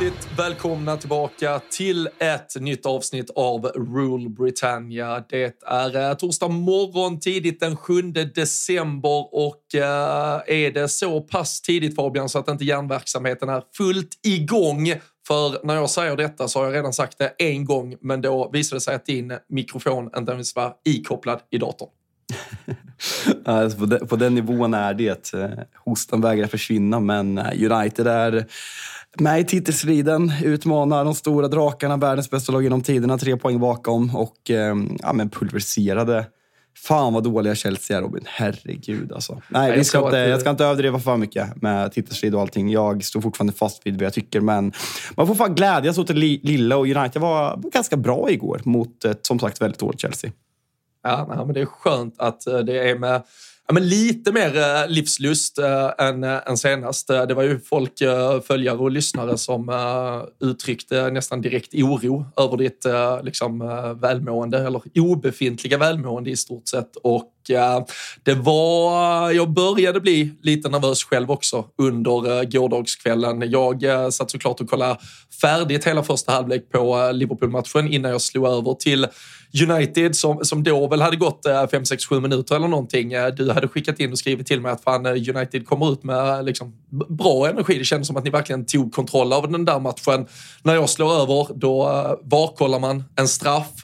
Hjärtligt välkomna tillbaka till ett nytt avsnitt av Rule Britannia. Det är eh, torsdag morgon tidigt den 7 december och eh, är det så pass tidigt Fabian så att inte järnverksamheten är fullt igång för när jag säger detta så har jag redan sagt det en gång men då visade det sig att din mikrofon inte ens var ikopplad i datorn. Alltså på, den, på den nivån är det. Eh, Hostan vägrar försvinna, men United är med i titelstriden, utmanar de stora drakarna, världens bästa lag genom tiderna, tre poäng bakom och eh, ja, men pulveriserade. Fan vad dåliga Chelsea är Robin. Herregud alltså. Nej, Jag ska inte, jag ska inte överdriva för mycket med titelstrid och allting. Jag står fortfarande fast vid vad jag tycker, men man får fan glädjas åt det li- lilla och United var ganska bra igår mot ett som sagt väldigt dåligt Chelsea. Ja, men det är skönt att eh, det är med ja, men lite mer eh, livslust eh, än, eh, än senast. Det var ju folk, följare och lyssnare som uttryckte nästan direkt oro över ditt liksom, välmående, eller obefintliga välmående i stort sett. Och Eh, det var, jag började bli lite nervös själv också under eh, gårdagskvällen. Jag eh, satt såklart och kollade färdigt hela första halvlek på Liverpool-matchen innan jag slog över till United som, som då väl hade gått 5, 6, 7 minuter eller någonting. Du hade skickat in och skrivit till mig att fan, United kommer ut med liksom, bra energi. Det kändes som att ni verkligen tog kontroll av den där matchen. När jag slår över, då uh, varkollar man en straff.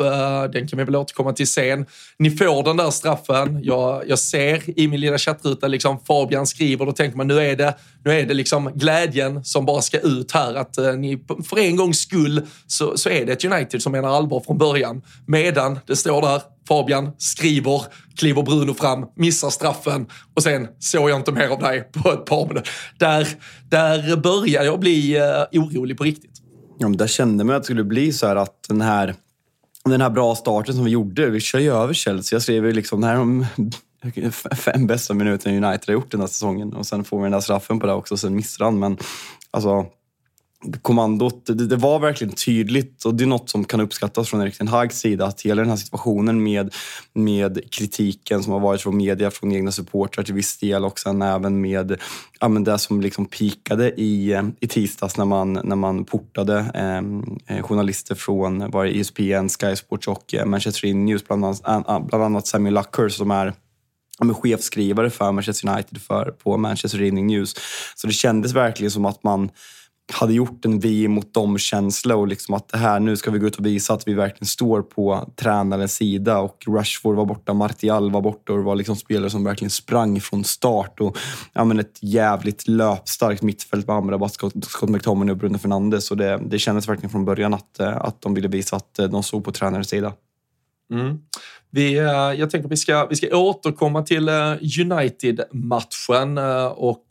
Den kan vi väl återkomma till sen. Ni får den där straffen. Jag, jag ser i min lilla chattruta liksom Fabian skriver, då tänker man nu är det, nu är det liksom glädjen som bara ska ut här. Att eh, ni för en gångs skull så, så är det ett United som menar allvar från början. Medan det står där, Fabian skriver, kliver Bruno fram, missar straffen och sen såg jag inte mer av dig på ett par minuter. Där, där börjar jag bli eh, orolig på riktigt. Ja, men där kände man att det skulle bli så här att den här, den här bra starten som vi gjorde, vi kör ju över Chelsea. Jag skrev ju liksom, det här är de fem bästa minuterna United har gjort den här säsongen. Och sen får vi den där straffen på det också, och sen missar han. Men alltså, kommandot, det, det var verkligen tydligt och det är något som kan uppskattas från Erik Ten Hags sida att hela den här situationen med, med kritiken som har varit från media, från egna supportrar till viss del och sen även med ja, men det som liksom pikade i, i tisdags när man, när man portade ehm, eh, journalister från var det ESPN, Sky Sports och eh, Manchester News, bland annat, bland annat Samuel Luckhurst som är ja, chefskrivare för Manchester United för, på Manchester Evening News. Så det kändes verkligen som att man hade gjort en vi mot dem-känsla och liksom att det här, nu ska vi gå ut och visa att vi verkligen står på tränarens sida. Och Rashford var borta, Martial var borta och det var liksom spelare som verkligen sprang från start. Och ja, men ett jävligt löpstarkt mittfält med Amrabat, Scott, Scott McTominay och Bruno Fernandes. Och det, det kändes verkligen från början att, eh, att de ville visa att eh, de stod på tränarens sida. Mm. Vi, eh, jag tänker vi ska, vi ska återkomma till eh, United-matchen eh, och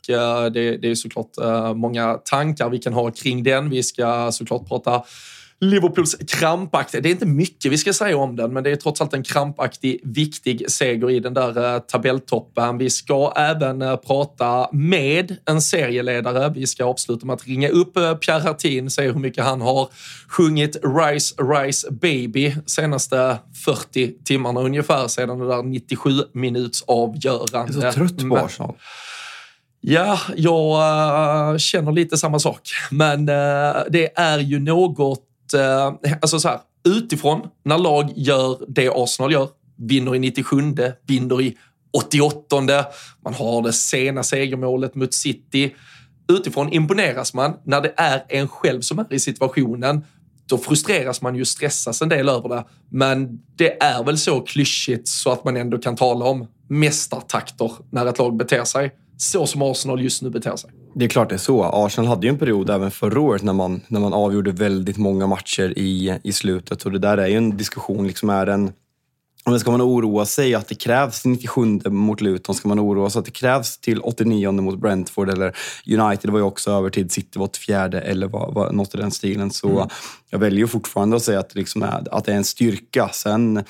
det, det är såklart många tankar vi kan ha kring den. Vi ska såklart prata Liverpools krampaktiga, det är inte mycket vi ska säga om den, men det är trots allt en krampaktig, viktig seger i den där eh, tabelltoppen. Vi ska även eh, prata med en serieledare. Vi ska avsluta med att ringa upp eh, Pierre Hartin, se hur mycket han har sjungit Rise, Rise Baby senaste 40 timmarna ungefär sedan det där 97 minuts avgörande. Jag är så trött på Arsenal. Ja, jag känner lite samma sak. Men det är ju något, Eh, alltså så här, utifrån, när lag gör det Arsenal gör, vinner i 97, vinner i 88, man har det sena segermålet mot City. utifrån imponeras man. När det är en själv som är i situationen, då frustreras man ju, stressas en del över det. Men det är väl så klyschigt så att man ändå kan tala om mästartakter när ett lag beter sig så som Arsenal just nu beter sig. Det är klart det är så. Arsenal hade ju en period även förra året när man, när man avgjorde väldigt många matcher i, i slutet. Och det där är ju en diskussion. Liksom är en, men ska man oroa sig att det krävs 97 mot Luton? Ska man oroa sig att det krävs till 89 mot Brentford? Eller United var ju också över till City var fjärde eller var, var, något i den stilen. Så mm. jag väljer fortfarande att säga att, liksom att det är en styrka. Sen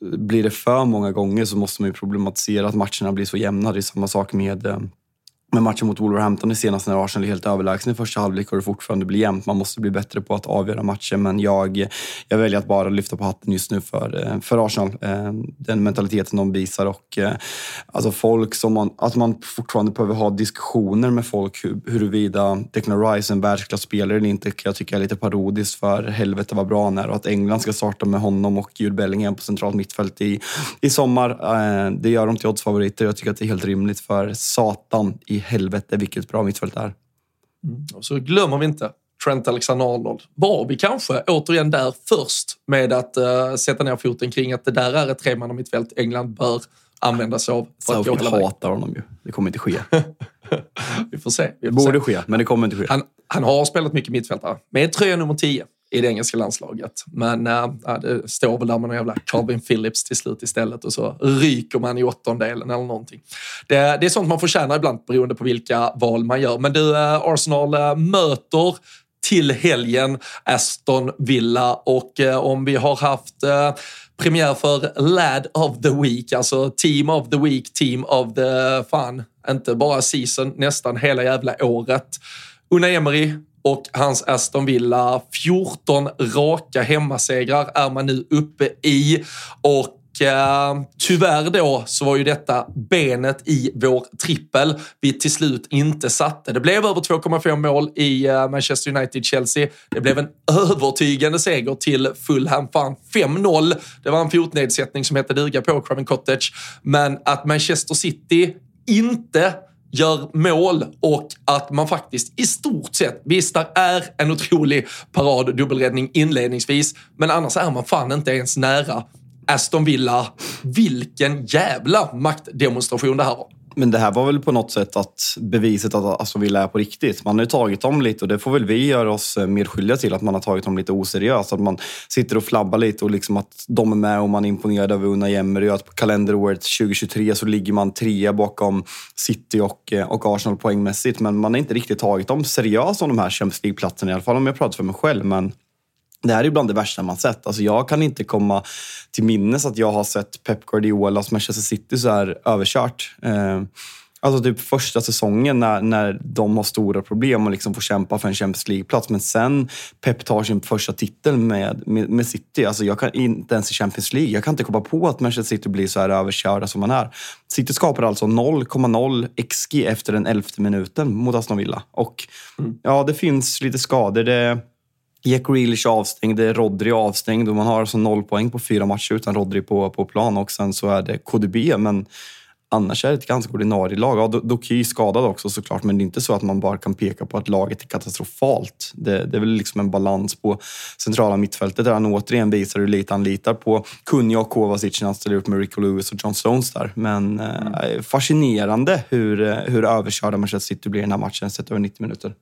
blir det för många gånger så måste man ju problematisera att matcherna blir så jämna. Det är samma sak med med matchen mot Wolverhampton i senaste när Arsenal är helt överlägsna i första halvlek och det fortfarande blir jämnt. Man måste bli bättre på att avgöra matchen men jag, jag väljer att bara lyfta på hatten just nu för, eh, för Arsenal. Eh, den mentaliteten de visar och eh, alltså folk som man, att man fortfarande behöver ha diskussioner med folk huruvida Declan Rice är en världsklasspelare eller inte. Jag tycker jag är lite parodiskt för helvete vad bra han är och att England ska starta med honom och Jude Bellingham på centralt mittfält i, i sommar. Det gör dem till oddsfavoriter. Jag tycker att det är helt rimligt för satan i helvete vilket bra mittfält det är. Mm. Och så glömmer vi inte Trent Alexander-Arnold. Var vi kanske återigen där först med att uh, sätta ner foten kring att det där är ett tremanna mittfält England bör använda sig av. För att jag hatar honom ju. Det kommer inte ske. vi får se. Vi får Borde se. ske, men det kommer inte ske. Han, han har spelat mycket mittfältare med tröja nummer 10 i det engelska landslaget. Men äh, det står väl där med någon jävla Calvin Phillips till slut istället och så ryker man i åttondelen eller någonting. Det, det är sånt man får ibland beroende på vilka val man gör. Men du, äh, Arsenal äh, möter till helgen Aston Villa och om vi har haft premiär för Lad of the Week, alltså Team of the Week, Team of the Fan, inte bara season, nästan hela jävla året. Una Emery och hans Aston Villa. 14 raka hemmasegrar är man nu uppe i och eh, tyvärr då så var ju detta benet i vår trippel vi till slut inte satte. Det blev över 2,5 mål i eh, Manchester United-Chelsea. Det blev en övertygande seger till Fulham. Fan, 5-0. Det var en fotnedsättning som hette duga på Craven Cottage. Men att Manchester City inte gör mål och att man faktiskt i stort sett, visst där är en otrolig parad dubbelräddning inledningsvis, men annars är man fan inte ens nära Aston Villa. Vilken jävla maktdemonstration det här var. Men det här var väl på något sätt att beviset att alltså, Aston Villa är på riktigt. Man har ju tagit dem lite och det får väl vi göra oss mer medskyldiga till att man har tagit dem lite oseriöst. Att man sitter och flabbar lite och liksom att de är med och man är imponerad över Una Emery och att på kalenderåret 2023 så ligger man trea bakom City och, eh, och Arsenal poängmässigt. Men man har inte riktigt tagit dem seriöst om de här Champions League-platserna i alla fall om jag pratar för mig själv. Men det här är bland det värsta man sett. Alltså jag kan inte komma till minnes att jag har sett Pep Guardiolas Manchester City så här överkört. Eh, alltså typ första säsongen när, när de har stora problem och liksom får kämpa för en Champions League-plats. Men sen Pep tar sin första titel med, med, med, City. Alltså jag kan inte ens i Champions League. Jag kan inte komma på att Manchester City blir så här överkörda som man är. City skapar alltså 0,0 XG efter den elfte minuten mot Aston Villa. Och mm. ja, det finns lite skador. Det, Jack Grealish avstängd, det är Rodri avstängd och man har alltså noll poäng på fyra matcher utan Rodri på, på plan och sen så är det KDB. Men annars är det ett ganska ordinarie lag. Ja, Doky skadad också såklart, men det är inte så att man bara kan peka på att laget är katastrofalt. Det, det är väl liksom en balans på centrala mittfältet där han återigen visar hur lite han litar på Kunja och Kovacic när han ställer upp med Rico Lewis och John Stones där. Men mm. eh, fascinerande hur, hur överkörda Manchester City blir i den här matchen sett över 90 minuter.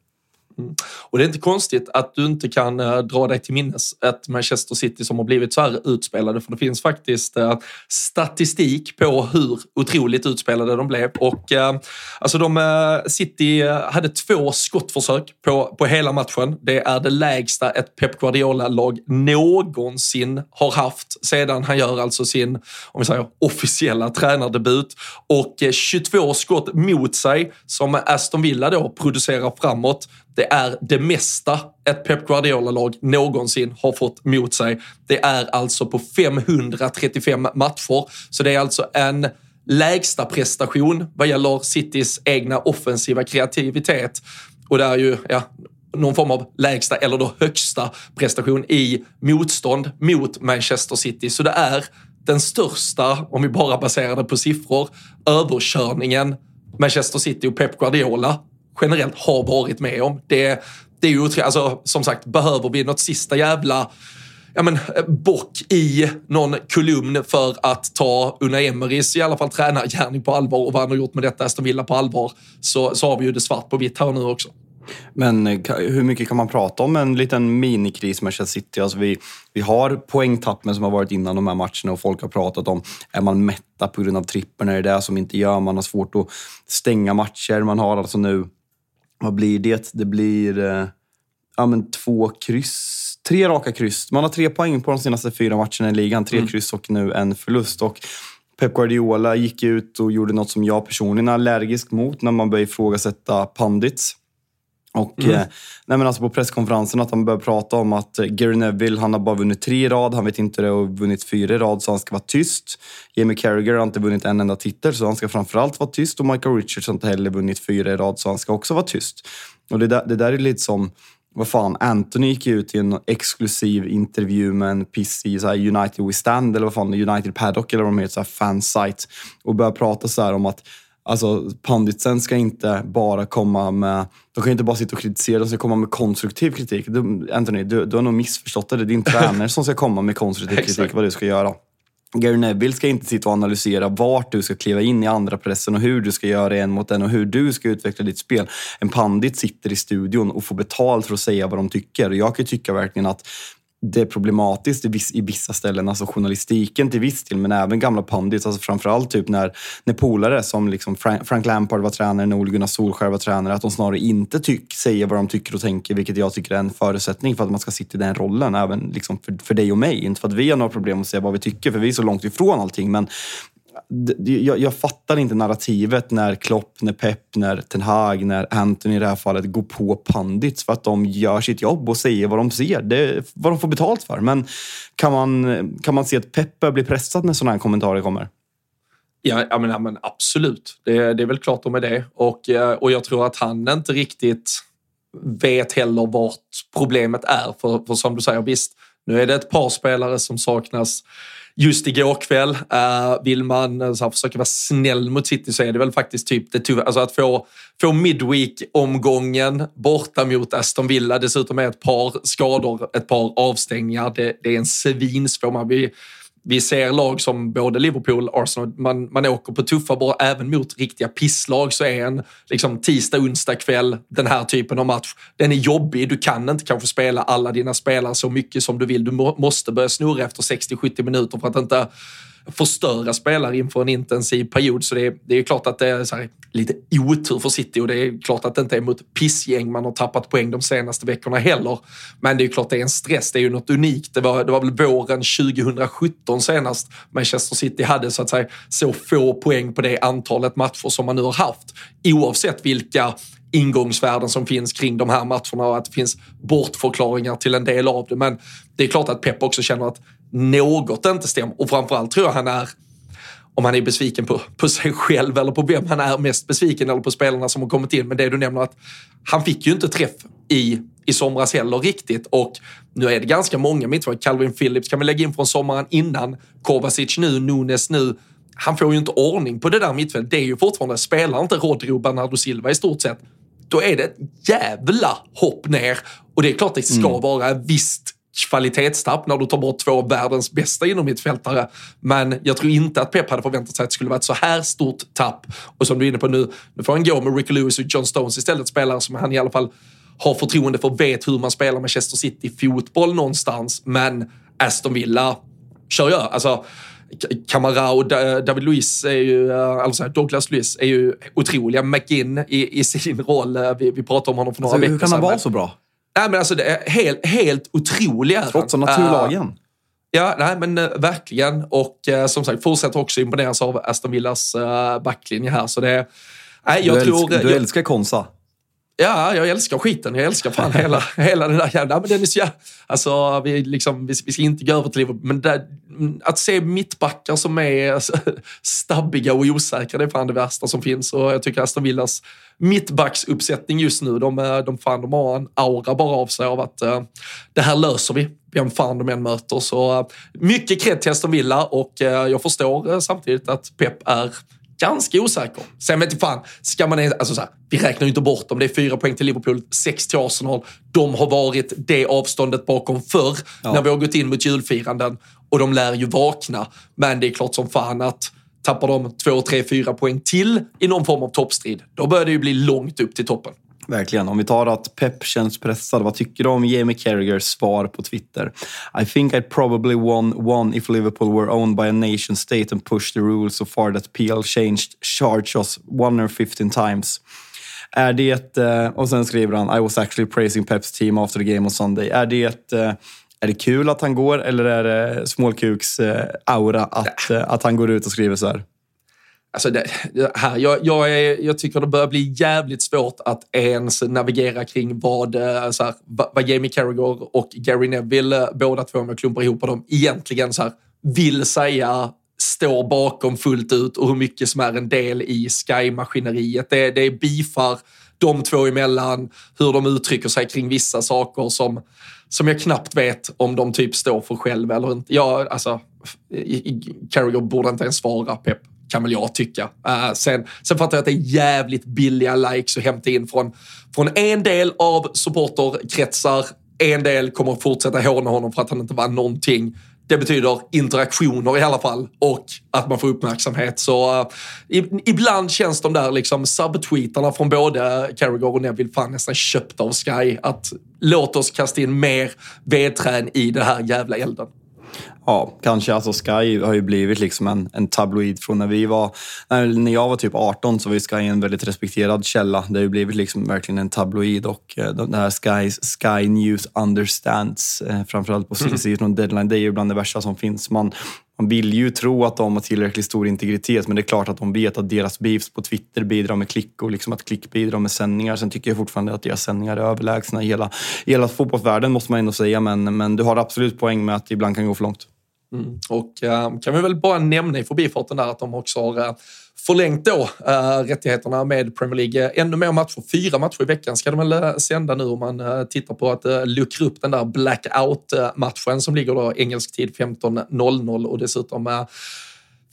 Mm. Och det är inte konstigt att du inte kan uh, dra dig till minnes ett Manchester City som har blivit så här utspelade, för det finns faktiskt uh, statistik på hur otroligt utspelade de blev. Och uh, alltså de, City hade två skottförsök på, på hela matchen. Det är det lägsta ett Pep Guardiola-lag någonsin har haft sedan han gör alltså sin, om vi säger officiella tränardebut. Och 22 skott mot sig som Aston Villa då producerar framåt. Det är det mesta ett Pep Guardiola-lag någonsin har fått mot sig. Det är alltså på 535 matcher. Så det är alltså en lägsta prestation vad gäller Citys egna offensiva kreativitet. Och det är ju ja, någon form av lägsta eller då högsta prestation i motstånd mot Manchester City. Så det är den största, om vi bara baserar det på siffror, överkörningen Manchester City och Pep Guardiola generellt har varit med om. Det, det är ju alltså, som sagt, behöver vi något sista jävla ja, men, bock i någon kolumn för att ta Una Emerys i alla fall tränargärning på allvar och vad han har gjort med detta Aston Villa på allvar, så, så har vi ju det svart på vitt här nu också. Men hur mycket kan man prata om en liten minikris med Chelsea City? Alltså vi, vi har poängtappen som har varit innan de här matcherna och folk har pratat om, är man mätta på grund av trippen? Är det det som inte gör? Man har svårt att stänga matcher. Man har alltså nu, vad blir det? Det blir eh, ja, men två kryss tre raka kryss. Man har tre poäng på de senaste fyra matcherna i ligan. Tre mm. kryss och nu en förlust. Och Pep Guardiola gick ut och gjorde något som jag personligen är allergisk mot när man börjar ifrågasätta pandits. Och mm. eh, nej men alltså på presskonferensen att han började prata om att eh, Gary Neville, han har bara vunnit tre i rad, han vet inte det och vunnit fyra i rad så han ska vara tyst. Jamie Carragher har inte vunnit en enda titel så han ska framförallt vara tyst och Michael Richards har inte heller vunnit fyra i rad så han ska också vara tyst. Och det där, det där är lite som vad fan, Anthony gick ut i en exklusiv intervju med en pissig United We Stand, eller vad fan, United Paddock eller vad de heter, fansite. Och började prata så om att Alltså panditsen ska inte bara komma med, de kan inte bara sitta och kritisera, de ska komma med konstruktiv kritik. Du, Anthony, du, du har nog missförstått det. Det är din tränare som ska komma med konstruktiv kritik, vad du ska göra. Gary Neville ska inte sitta och analysera vart du ska kliva in i andra pressen och hur du ska göra en mot en och hur du ska utveckla ditt spel. En pandit sitter i studion och får betalt för att säga vad de tycker. Jag kan tycka verkligen att det är problematiskt i vissa ställen, alltså journalistiken till viss del, men även gamla pundits. Alltså framförallt typ när, när polare som liksom Frank Lampard var tränare, när Ole Gunnar Solskjaer var tränare, att de snarare inte tyck, säger vad de tycker och tänker, vilket jag tycker är en förutsättning för att man ska sitta i den rollen, även liksom för, för dig och mig. Inte för att vi har några problem att säga vad vi tycker, för vi är så långt ifrån allting, men jag, jag, fattar inte narrativet när Klopp, när Pep, när Ten Hag, när Anthony i det här fallet går på pandits för att de gör sitt jobb och säger vad de ser. Det är vad de får betalt för. Men kan man, kan man se att Pep börjar bli pressad när sådana här kommentarer kommer? Ja, ja, men, ja men absolut. Det, det är väl klart de är det. Och, eh, och jag tror att han inte riktigt vet heller vart problemet är. För, för som du säger, visst, nu är det ett par spelare som saknas just igår kväll. Uh, vill man uh, försöka vara snäll mot City så är det väl faktiskt typ det tuffa. alltså att få, få Midweek-omgången borta mot Aston Villa, dessutom med ett par skador, ett par avstängningar. Det, det är en svinsvår man vi vi ser lag som både Liverpool och Arsenal, man, man åker på tuffa bara även mot riktiga pisslag så är en liksom, tisdag, onsdag kväll den här typen av match, den är jobbig. Du kan inte kanske spela alla dina spelare så mycket som du vill. Du må, måste börja snurra efter 60-70 minuter för att inte förstöra spelare inför en intensiv period. Så det är, det är klart att det är här, lite otur för City och det är klart att det inte är mot pissgäng man har tappat poäng de senaste veckorna heller. Men det är klart det är en stress. Det är ju något unikt. Det var, det var väl våren 2017 senast Manchester City hade så att säga så få poäng på det antalet matcher som man nu har haft. Oavsett vilka ingångsvärden som finns kring de här matcherna och att det finns bortförklaringar till en del av det. Men det är klart att Pep också känner att något inte stämmer och framförallt tror jag han är om han är besviken på, på sig själv eller på vem han är mest besviken eller på spelarna som har kommit in. Men det du nämner att han fick ju inte träff i, i somras heller riktigt och nu är det ganska många mittfältare. Calvin Phillips kan vi lägga in från sommaren innan. Kovacic nu, Nunes nu. Han får ju inte ordning på det där mittfältet. Det är ju fortfarande, spelar inte Rodrigo Bernardo Silva i stort sett, då är det ett jävla hopp ner. Och det är klart det ska mm. vara visst kvalitetstapp när du tar bort två av världens bästa inomhittfältare. Men jag tror inte att Pep hade förväntat sig att det skulle vara ett så här stort tapp. Och som du är inne på nu, nu får han gå med Ricky Lewis och John Stones istället, spelare som han i alla fall har förtroende för, vet hur man spelar Manchester City-fotboll någonstans. Men Aston Villa, kör jag. Alltså, Camara och David Luiz är ju, alltså Douglas Luiz är ju otroliga. McGinn i, i sin roll, vi, vi pratade om honom för några alltså, veckor sedan. Hur kan han vara så bra? Nej, men alltså, det är helt, helt otroliga. Trots naturlagen. Uh, ja, nej, men uh, verkligen. Och uh, som sagt, fortsätter också imponeras av Aston Villas backlinje här. Så det, nej, jag du, tror, älskar, du älskar Konsa? Ja, jag älskar skiten. Jag älskar fan hela, hela den där jävla... Men den är så, alltså, vi, liksom, vi, vi ska inte gå över till Liverpool, men där, att se mittbackar som är alltså, stabbiga och osäkra, det är fan det värsta som finns. Och jag tycker Aston Villas mittbacksuppsättning just nu, de, de, fan, de har en aura bara av sig av att uh, det här löser vi, vem fan de än möter. Så uh, mycket cred till Aston Villa och uh, jag förstår samtidigt att Pep är ganska osäker. Sen vet jag fan, ska man, alltså så här, vi räknar ju inte bort dem. Det är fyra poäng till Liverpool, sex till Arsenal. De har varit det avståndet bakom förr ja. när vi har gått in mot julfiranden och de lär ju vakna. Men det är klart som fan att tappar de två, tre, fyra poäng till i någon form av toppstrid, då börjar det ju bli långt upp till toppen. Verkligen. Om vi tar att Pep känns pressad, vad tycker du om Jamie Carragers svar på Twitter? I think I probably won one if Liverpool were owned by a nation state and pushed the rules so far that PL changed charge us 115 times. Är det, eh, och sen skriver han, I was actually praising Peps team after the game on Sunday. Är det, eh, är det kul att han går eller är det smålkuks eh, aura att, att han går ut och skriver så här? Alltså det, det här, jag, jag, är, jag tycker det börjar bli jävligt svårt att ens navigera kring vad, eh, så här, vad Jamie Carragher och Gary Neville, eh, båda två om jag klumpar ihop dem, egentligen så här, vill säga står bakom fullt ut och hur mycket som är en del i Sky-maskineriet. Det, det är bifar de två emellan, hur de uttrycker sig kring vissa saker som, som jag knappt vet om de typ står för själv eller inte. Ja, alltså, Carragher borde inte ens svara Pep kan väl jag tycka. Uh, sen, sen fattar jag att det är jävligt billiga likes att hämta in från, från en del av supporterkretsar. En del kommer att fortsätta håna honom för att han inte var någonting. Det betyder interaktioner i alla fall och att man får uppmärksamhet. Så uh, ibland känns de där liksom subtweetarna från både Carragher och Neville fan nästan köpta av Sky. Att låt oss kasta in mer vedträn i den här jävla elden. Ja, kanske. Alltså Sky har ju blivit liksom en, en tabloid från när vi var... När, jag var typ 18 så var ju Sky en väldigt respekterad källa. Det har ju blivit liksom verkligen en tabloid och eh, det här Sky, Sky News Understands, eh, framförallt på mm. sidan deadline, det är ju bland det värsta som finns. Man, man vill ju tro att de har tillräckligt stor integritet, men det är klart att de vet att deras beefs på Twitter bidrar med klick och liksom att klick bidrar med sändningar. Sen tycker jag fortfarande att deras sändningar är överlägsna hela, hela fotbollsvärlden, måste man ändå säga. Men, men du har absolut poäng med att det ibland kan gå för långt. Mm. Och äh, kan vi väl bara nämna i förbifarten där att de också har äh, förlängt då äh, rättigheterna med Premier League. Ännu mer matcher, fyra matcher i veckan ska de väl sända nu om man tittar på att luckra upp den där blackout-matchen som ligger då engelsk tid 15.00 och dessutom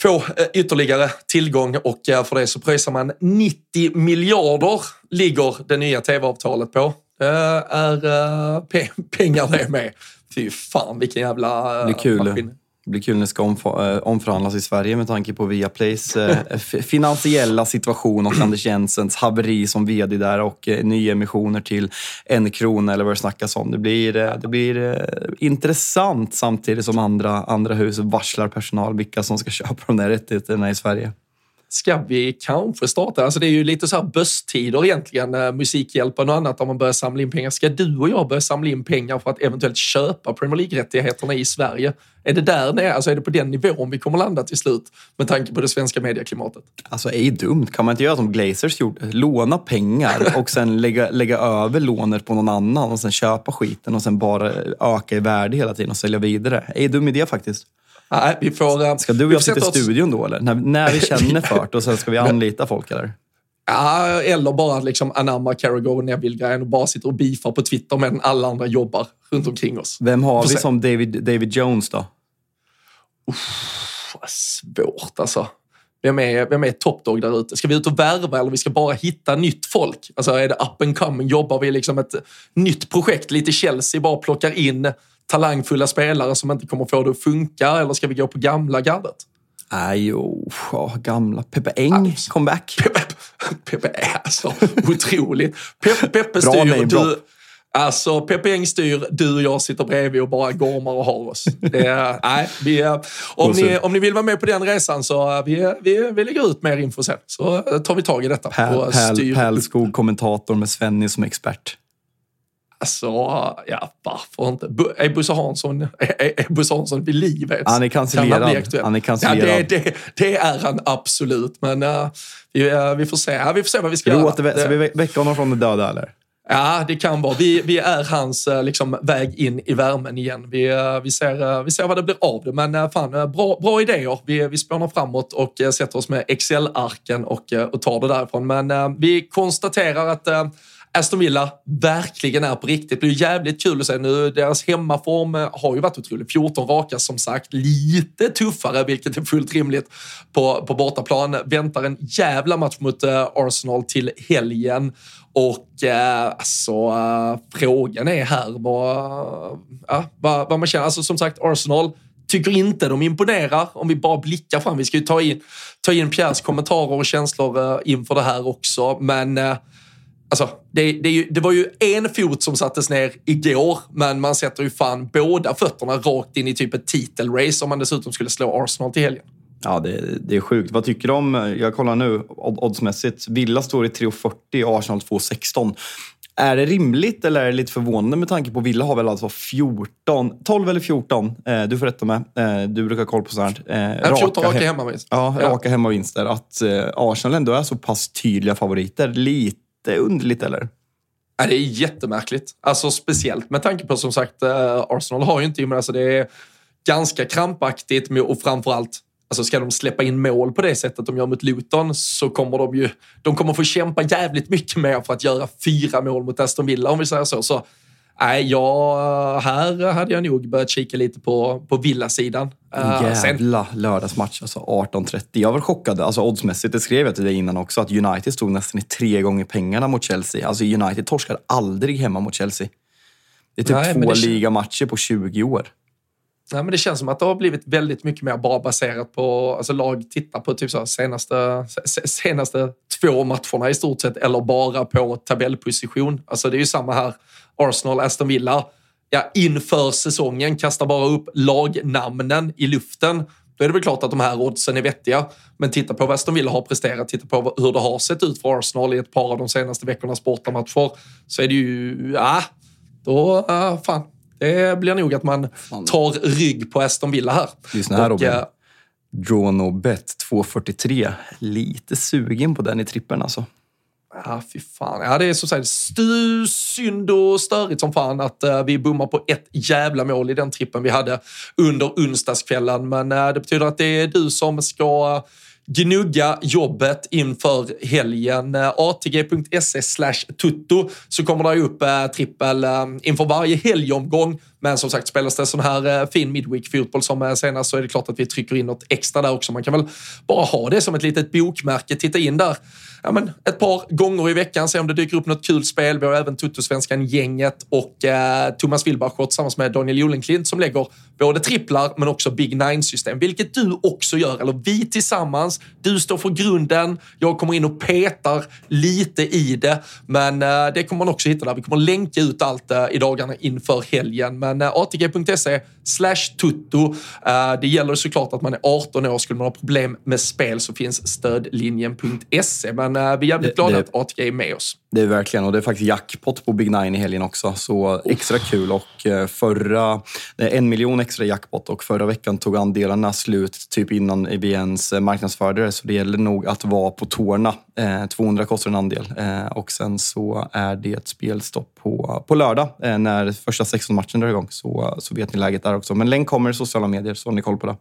få ytterligare tillgång och för det så pröjsar man 90 miljarder ligger det nya tv-avtalet på. Det är pengar det med. Fy fan vilken jävla det är kul. maskin. Det blir kul när det ska eh, omförhandlas i Sverige med tanke på Viaplays eh, finansiella situation och Anders Jensens haveri som vd där och eh, nyemissioner till en krona eller vad det snackas om. Det blir, eh, det blir eh, intressant samtidigt som andra, andra hus varslar personal vilka som ska köpa de där rättigheterna i Sverige ska vi kanske starta? Alltså det är ju lite så här bösstider egentligen, eh, Musikhjälpen och annat, om man börjar samla in pengar. Ska du och jag börja samla in pengar för att eventuellt köpa Premier League-rättigheterna i Sverige? Är det där nere? Alltså är det på den nivån vi kommer landa till slut med tanke på det svenska medieklimatet? Alltså är ju dumt. Kan man inte göra som Glazers gjorde? Låna pengar och sen lägga, lägga över lånet på någon annan och sen köpa skiten och sen bara öka i värde hela tiden och sälja vidare. Det är en dum idé faktiskt. Nej, vi får, eh, ska du och jag sitta i studion då eller? När, när vi känner för det och sen ska vi anlita folk eller? Ja, eller bara liksom anamma Carragher och Neville-grejen och bara sitta och beefar på Twitter medan alla andra jobbar runt omkring oss. Vem har vi som David, David Jones då? Uff, vad svårt alltså. Vem är, vem är top där ute? Ska vi ut och värva eller vi ska bara hitta nytt folk? Alltså är det up and coming? Jobbar vi liksom ett nytt projekt? Lite Chelsea, bara plockar in talangfulla spelare som inte kommer få det att funka eller ska vi gå på gamla gardet? Nej, oh, gamla. Peppe Eng, alltså, comeback. Peppe, Peppe är alltså otroligt. Peppe, Peppe styr, du, Alltså, Peppe Eng styr, du och jag sitter bredvid och bara gormar och har oss. Det, nej, vi, om, ni, om ni vill vara med på den resan så vi, vi, vi lägger ut mer info sen. Så tar vi tag i detta. Pärl, Pärlskog, kommentator med Svenny som expert. Alltså, ja, varför inte? Är Bosse Hansson, är, är Bosse Hansson vid liv ens? Han är cancellerad. Han, han är cancellerad. Ja, det, det, det, är han absolut, men uh, vi, uh, vi, får se. Ja, vi får se vad vi ska göra. Ska vi väcka honom från de döda, eller? Ja, det kan vara. Vi, vi är hans eh, liksom, väg in i värmen igen. Vi, vi, ser, vi ser vad det blir av det. Men fan, bra, bra idéer. Vi, vi spånar framåt och sätter oss med Excel-arken och, och tar det därifrån. Men vi konstaterar att Aston Villa verkligen är på riktigt. Det blir jävligt kul att se nu. Deras hemmaform eh, har ju varit otrolig. 14 raka som sagt. Lite tuffare, vilket är fullt rimligt på, på bortaplan. Väntar en jävla match mot eh, Arsenal till helgen. Och eh, alltså, eh, frågan är här vad, uh, vad, vad man känner. Alltså som sagt, Arsenal tycker inte de imponerar om vi bara blickar fram. Vi ska ju ta in, ta in Pierres kommentarer och känslor inför det här också. Men alltså, det, det, det, var ju en fot som sattes ner igår, men man sätter ju fan båda fötterna rakt in i typ ett titelrace om man dessutom skulle slå Arsenal till helgen. Ja, det, det, är sjukt. Vad tycker du om, jag kollar nu oddsmässigt, Villa står i 3,40 Arsenal 2,16. Är det rimligt eller är det lite förvånande med tanke på Villa har väl alltså 14, 12 eller 14, eh, du får rätta mig, eh, du brukar ha koll på sånt här. Eh, 14 raka hemmavinster. Ja, raka hemmavinster. Att eh, Arsenal ändå är så pass tydliga favoriter. Lite underligt eller? Ja, det är jättemärkligt. Alltså speciellt med tanke på som sagt, eh, Arsenal har ju inte, men alltså det är ganska krampaktigt och framförallt Alltså ska de släppa in mål på det sättet de gör mot Luton så kommer de ju... De kommer få kämpa jävligt mycket mer för att göra fyra mål mot Aston Villa om vi säger så. Så nej, ja, här hade jag nog börjat kika lite på, på Villa-sidan. Uh, Jävla sen... lördagsmatch, alltså 18.30. Jag var chockad, alltså oddsmässigt, det skrev jag till dig innan också, att United stod nästan i tre gånger pengarna mot Chelsea. Alltså United torskar aldrig hemma mot Chelsea. Det är typ nej, två det... ligamatcher på 20 år. Nej, men det känns som att det har blivit väldigt mycket mer bara baserat på, alltså lag tittar på typ så senaste, senaste två matcherna i stort sett eller bara på tabellposition. Alltså det är ju samma här, Arsenal, Aston Villa. Ja, inför säsongen kastar bara upp lagnamnen i luften. Då är det väl klart att de här oddsen är vettiga. Men titta på vad Aston Villa har presterat, titta på hur det har sett ut för Arsenal i ett par av de senaste veckornas bortamatcher. Så är det ju, ja, då, uh, fan, det blir nog att man tar rygg på Aston Villa här. Lyssna här Robin. Äh, Draw no bet 2.43. Lite sugen på den i trippen alltså. Ja, fy fan. Ja, det är så sagt stu, synd och störigt som fan att uh, vi bommar på ett jävla mål i den trippen vi hade under onsdagskvällen. Men uh, det betyder att det är du som ska gnugga jobbet inför helgen. Eh, ATG.se slash tutto så kommer det upp trippel inför varje helgomgång. Men som sagt, spelas det sån här fin midweek-fotboll som senast så är det klart att vi trycker in något extra där också. Man kan väl bara ha det som ett litet bokmärke, titta in där ja, men, ett par gånger i veckan, se om det dyker upp något kul spel. Vi har även Tuttosvenskan-gänget och eh, Thomas Wilbacher tillsammans med Daniel Jolenklint som lägger både tripplar men också Big Nine-system, vilket du också gör. Eller vi tillsammans. Du står för grunden. Jag kommer in och petar lite i det, men eh, det kommer man också hitta där. Vi kommer länka ut allt eh, i dagarna inför helgen. Men eh, atg.se slash tutto. Eh, det gäller såklart att man är 18 år. Skulle man ha problem med spel så finns stödlinjen.se. Men vi är jävligt glada det, att ATG är med oss. Det är verkligen, och det är faktiskt jackpot på Big Nine i helgen också. Så extra kul. Och eh, förra, en miljon extra jackpot och förra veckan tog andelarna slut typ innan vi ens marknadsförde det. Så det gäller nog att vara på tårna. 200 kostar en andel. Och sen så är det ett spelstopp på, på lördag när första 16 matchen drar igång. Så, så vet ni läget där också. Men länk kommer i sociala medier så har ni koll på det.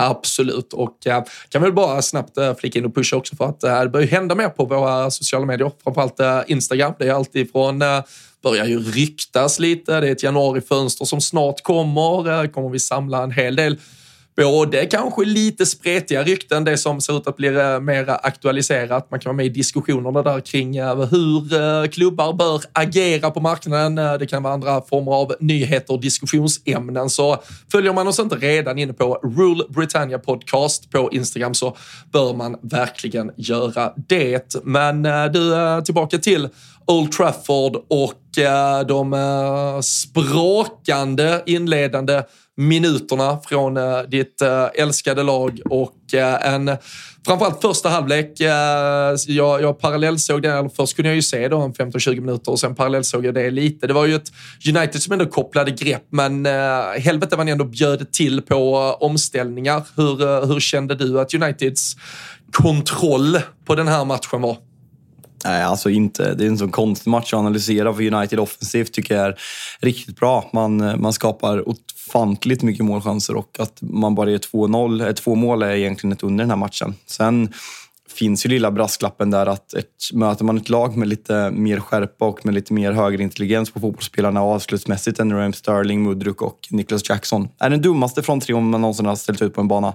Absolut. Och äh, kan väl bara snabbt eh, flika in och pusha också för att äh, det börjar hända mer på våra sociala medier. Framförallt äh, Instagram. Det är alltid från börjar ju ryktas lite. Det är ett januarifönster som snart kommer. Kommer vi samla en hel del både kanske lite spretiga rykten, det som ser ut att bli eh, mer aktualiserat. Man kan vara med i diskussionerna där kring eh, hur eh, klubbar bör agera på marknaden. Det kan vara andra former av nyheter och diskussionsämnen. Så följer man oss inte redan inne på Rule Britannia Podcast på Instagram så bör man verkligen göra det. Men du, tillbaka till Old Trafford och de språkande inledande minuterna från eh, ditt eh, älskade lag och eh, en framförallt första halvlek. Jag, jag parallellsåg den, eller först kunde jag ju se då en 15-20 minuter och sen parallellsåg jag det lite. Det var ju ett United som ändå kopplade grepp, men helvete vad ni ändå bjöd till på omställningar. Hur, hur kände du att Uniteds kontroll på den här matchen var? Nej, alltså inte. Det är en sån konstig match att analysera för United offensivt tycker jag är riktigt bra. Man, man skapar ofantligt mycket målchanser och att man bara gör 2-0, eh, två mål är egentligen ett under den här matchen. Sen finns ju lilla brasklappen där att ett, möter man ett lag med lite mer skärpa och med lite mer högerintelligens på fotbollsspelarna avslutsmässigt än Raheem Sterling, Mudruk och Nicholas Jackson. Är den dummaste från trion man någonsin har ställt ut på en bana.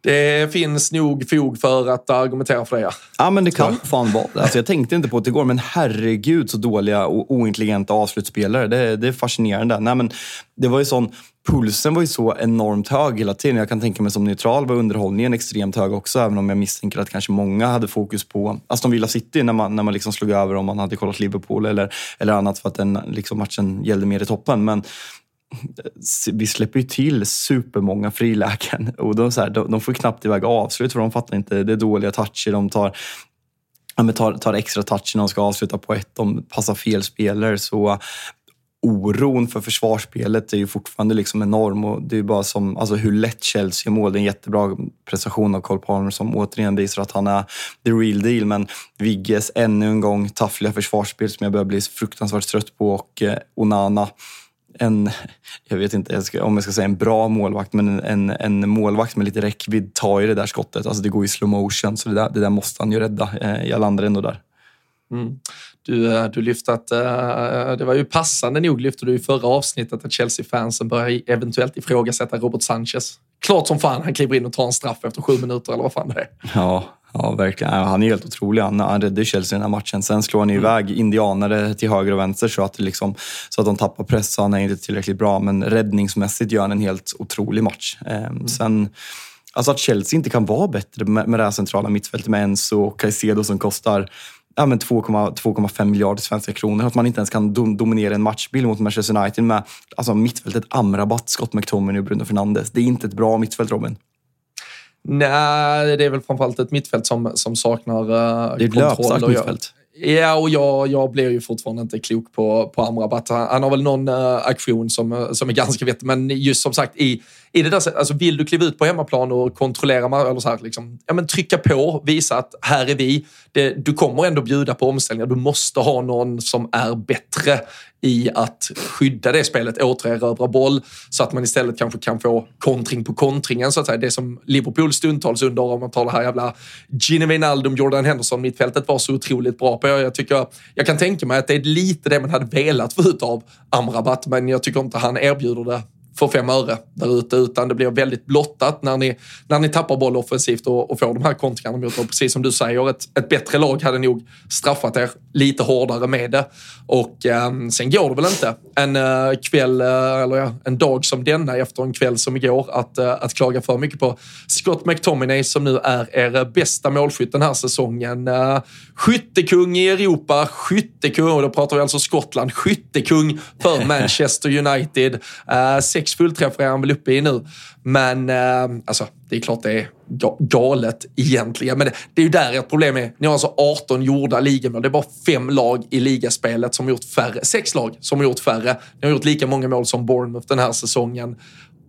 Det finns nog fog för att argumentera för det, ja. Ja, men det kan fan vara alltså, Jag tänkte inte på det igår, men herregud så dåliga och ointelligenta avslutsspelare. Det, det är fascinerande. Nej, men det var ju sån, pulsen var ju så enormt hög hela tiden. Jag kan tänka mig som neutral var underhållningen extremt hög också, även om jag misstänker att kanske många hade fokus på Aston Villa City när man, när man liksom slog över om man hade kollat Liverpool eller, eller annat för att den liksom matchen gällde mer i toppen. Men vi släpper ju till supermånga frilägen och de, så här, de, de får knappt iväg avslut för de fattar inte. Det är dåliga toucher. De tar, ja, tar, tar extra toucher när de ska avsluta på ett. De passar fel spelare. Så oron för försvarsspelet är ju fortfarande liksom enorm. Och det är bara som alltså hur lätt Chelsea mål. Det är en jättebra prestation av Cole Palmer som återigen visar att han är the real deal. Men Vigges ännu en gång taffliga försvarsspel som jag börjar bli fruktansvärt trött på och eh, Onana en, jag vet inte om jag ska säga en bra målvakt, men en, en målvakt med lite räckvidd tar ju det där skottet. Alltså det går i slow motion, så det där, det där måste han ju rädda. Eh, jag landar ändå där. Mm. Du, eh, du lyfte att, uh, det var ju passande nog lyfte du i förra avsnittet att Chelsea-fansen börjar eventuellt ifrågasätta Robert Sanchez. Klart som fan han kliver in och tar en straff efter sju minuter eller vad fan det är. Ja, Ja, verkligen. Han är helt otrolig. Han, han räddade Chelsea i den här matchen. Sen slår han mm. iväg indianare till höger och vänster så att, liksom, så att de tappar press. Han är inte tillräckligt bra, men räddningsmässigt gör han en helt otrolig match. Eh, mm. Sen, alltså att Chelsea inte kan vara bättre med, med det här centrala mittfältet med Enzo och Caicedo som kostar ja, 2,5 miljarder svenska kronor. Att man inte ens kan dom, dominera en matchbild mot Manchester United med alltså, mittfältet Amrabat, Scott McTominay och Bruno Fernandes. Det är inte ett bra mittfält, Robin. Nej, det är väl framförallt ett mittfält som, som saknar uh, Det är ett löpstarkt mittfält. Ja, och jag, jag blir ju fortfarande inte klok på, på Amrabat. Han, han har väl någon uh, aktion som, som är ganska vettig, men just som sagt i i det där, alltså vill du kliva ut på hemmaplan och kontrollera, eller så här, liksom, ja, men trycka på, visa att här är vi. Det, du kommer ändå bjuda på omställningar. Du måste ha någon som är bättre i att skydda det spelet, återerövra boll, så att man istället kanske kan få kontring på kontringen. Så att säga. Det som Liverpool stundtals under, om man tar det här jävla Gini Wijnaldum, Jordan Henderson mittfältet var så otroligt bra på. Jag, tycker, jag kan tänka mig att det är lite det man hade velat få ut av Amrabat, men jag tycker inte han erbjuder det för fem öre där ute, utan det blir väldigt blottat när ni, när ni tappar boll offensivt och, och får de här kontringarna mot och Precis som du säger, ett, ett bättre lag hade nog straffat er lite hårdare med det. Och eh, sen går det väl inte en eh, kväll, eh, eller ja, en dag som denna efter en kväll som igår, att, eh, att klaga för mycket på Scott McTominay som nu är er bästa målskytt den här säsongen. Eh, skyttekung i Europa, skyttekung, och då pratar vi alltså Skottland, skyttekung för Manchester United. Eh, sex fullträffar är han väl uppe i nu. Men eh, alltså, det är klart det är galet egentligen. Men det, det är ju där ett problem är. Ni har alltså 18 gjorda ligamål. Det är bara fem lag i ligaspelet som har gjort färre. Sex lag som har gjort färre. Ni har gjort lika många mål som Bournemouth den här säsongen.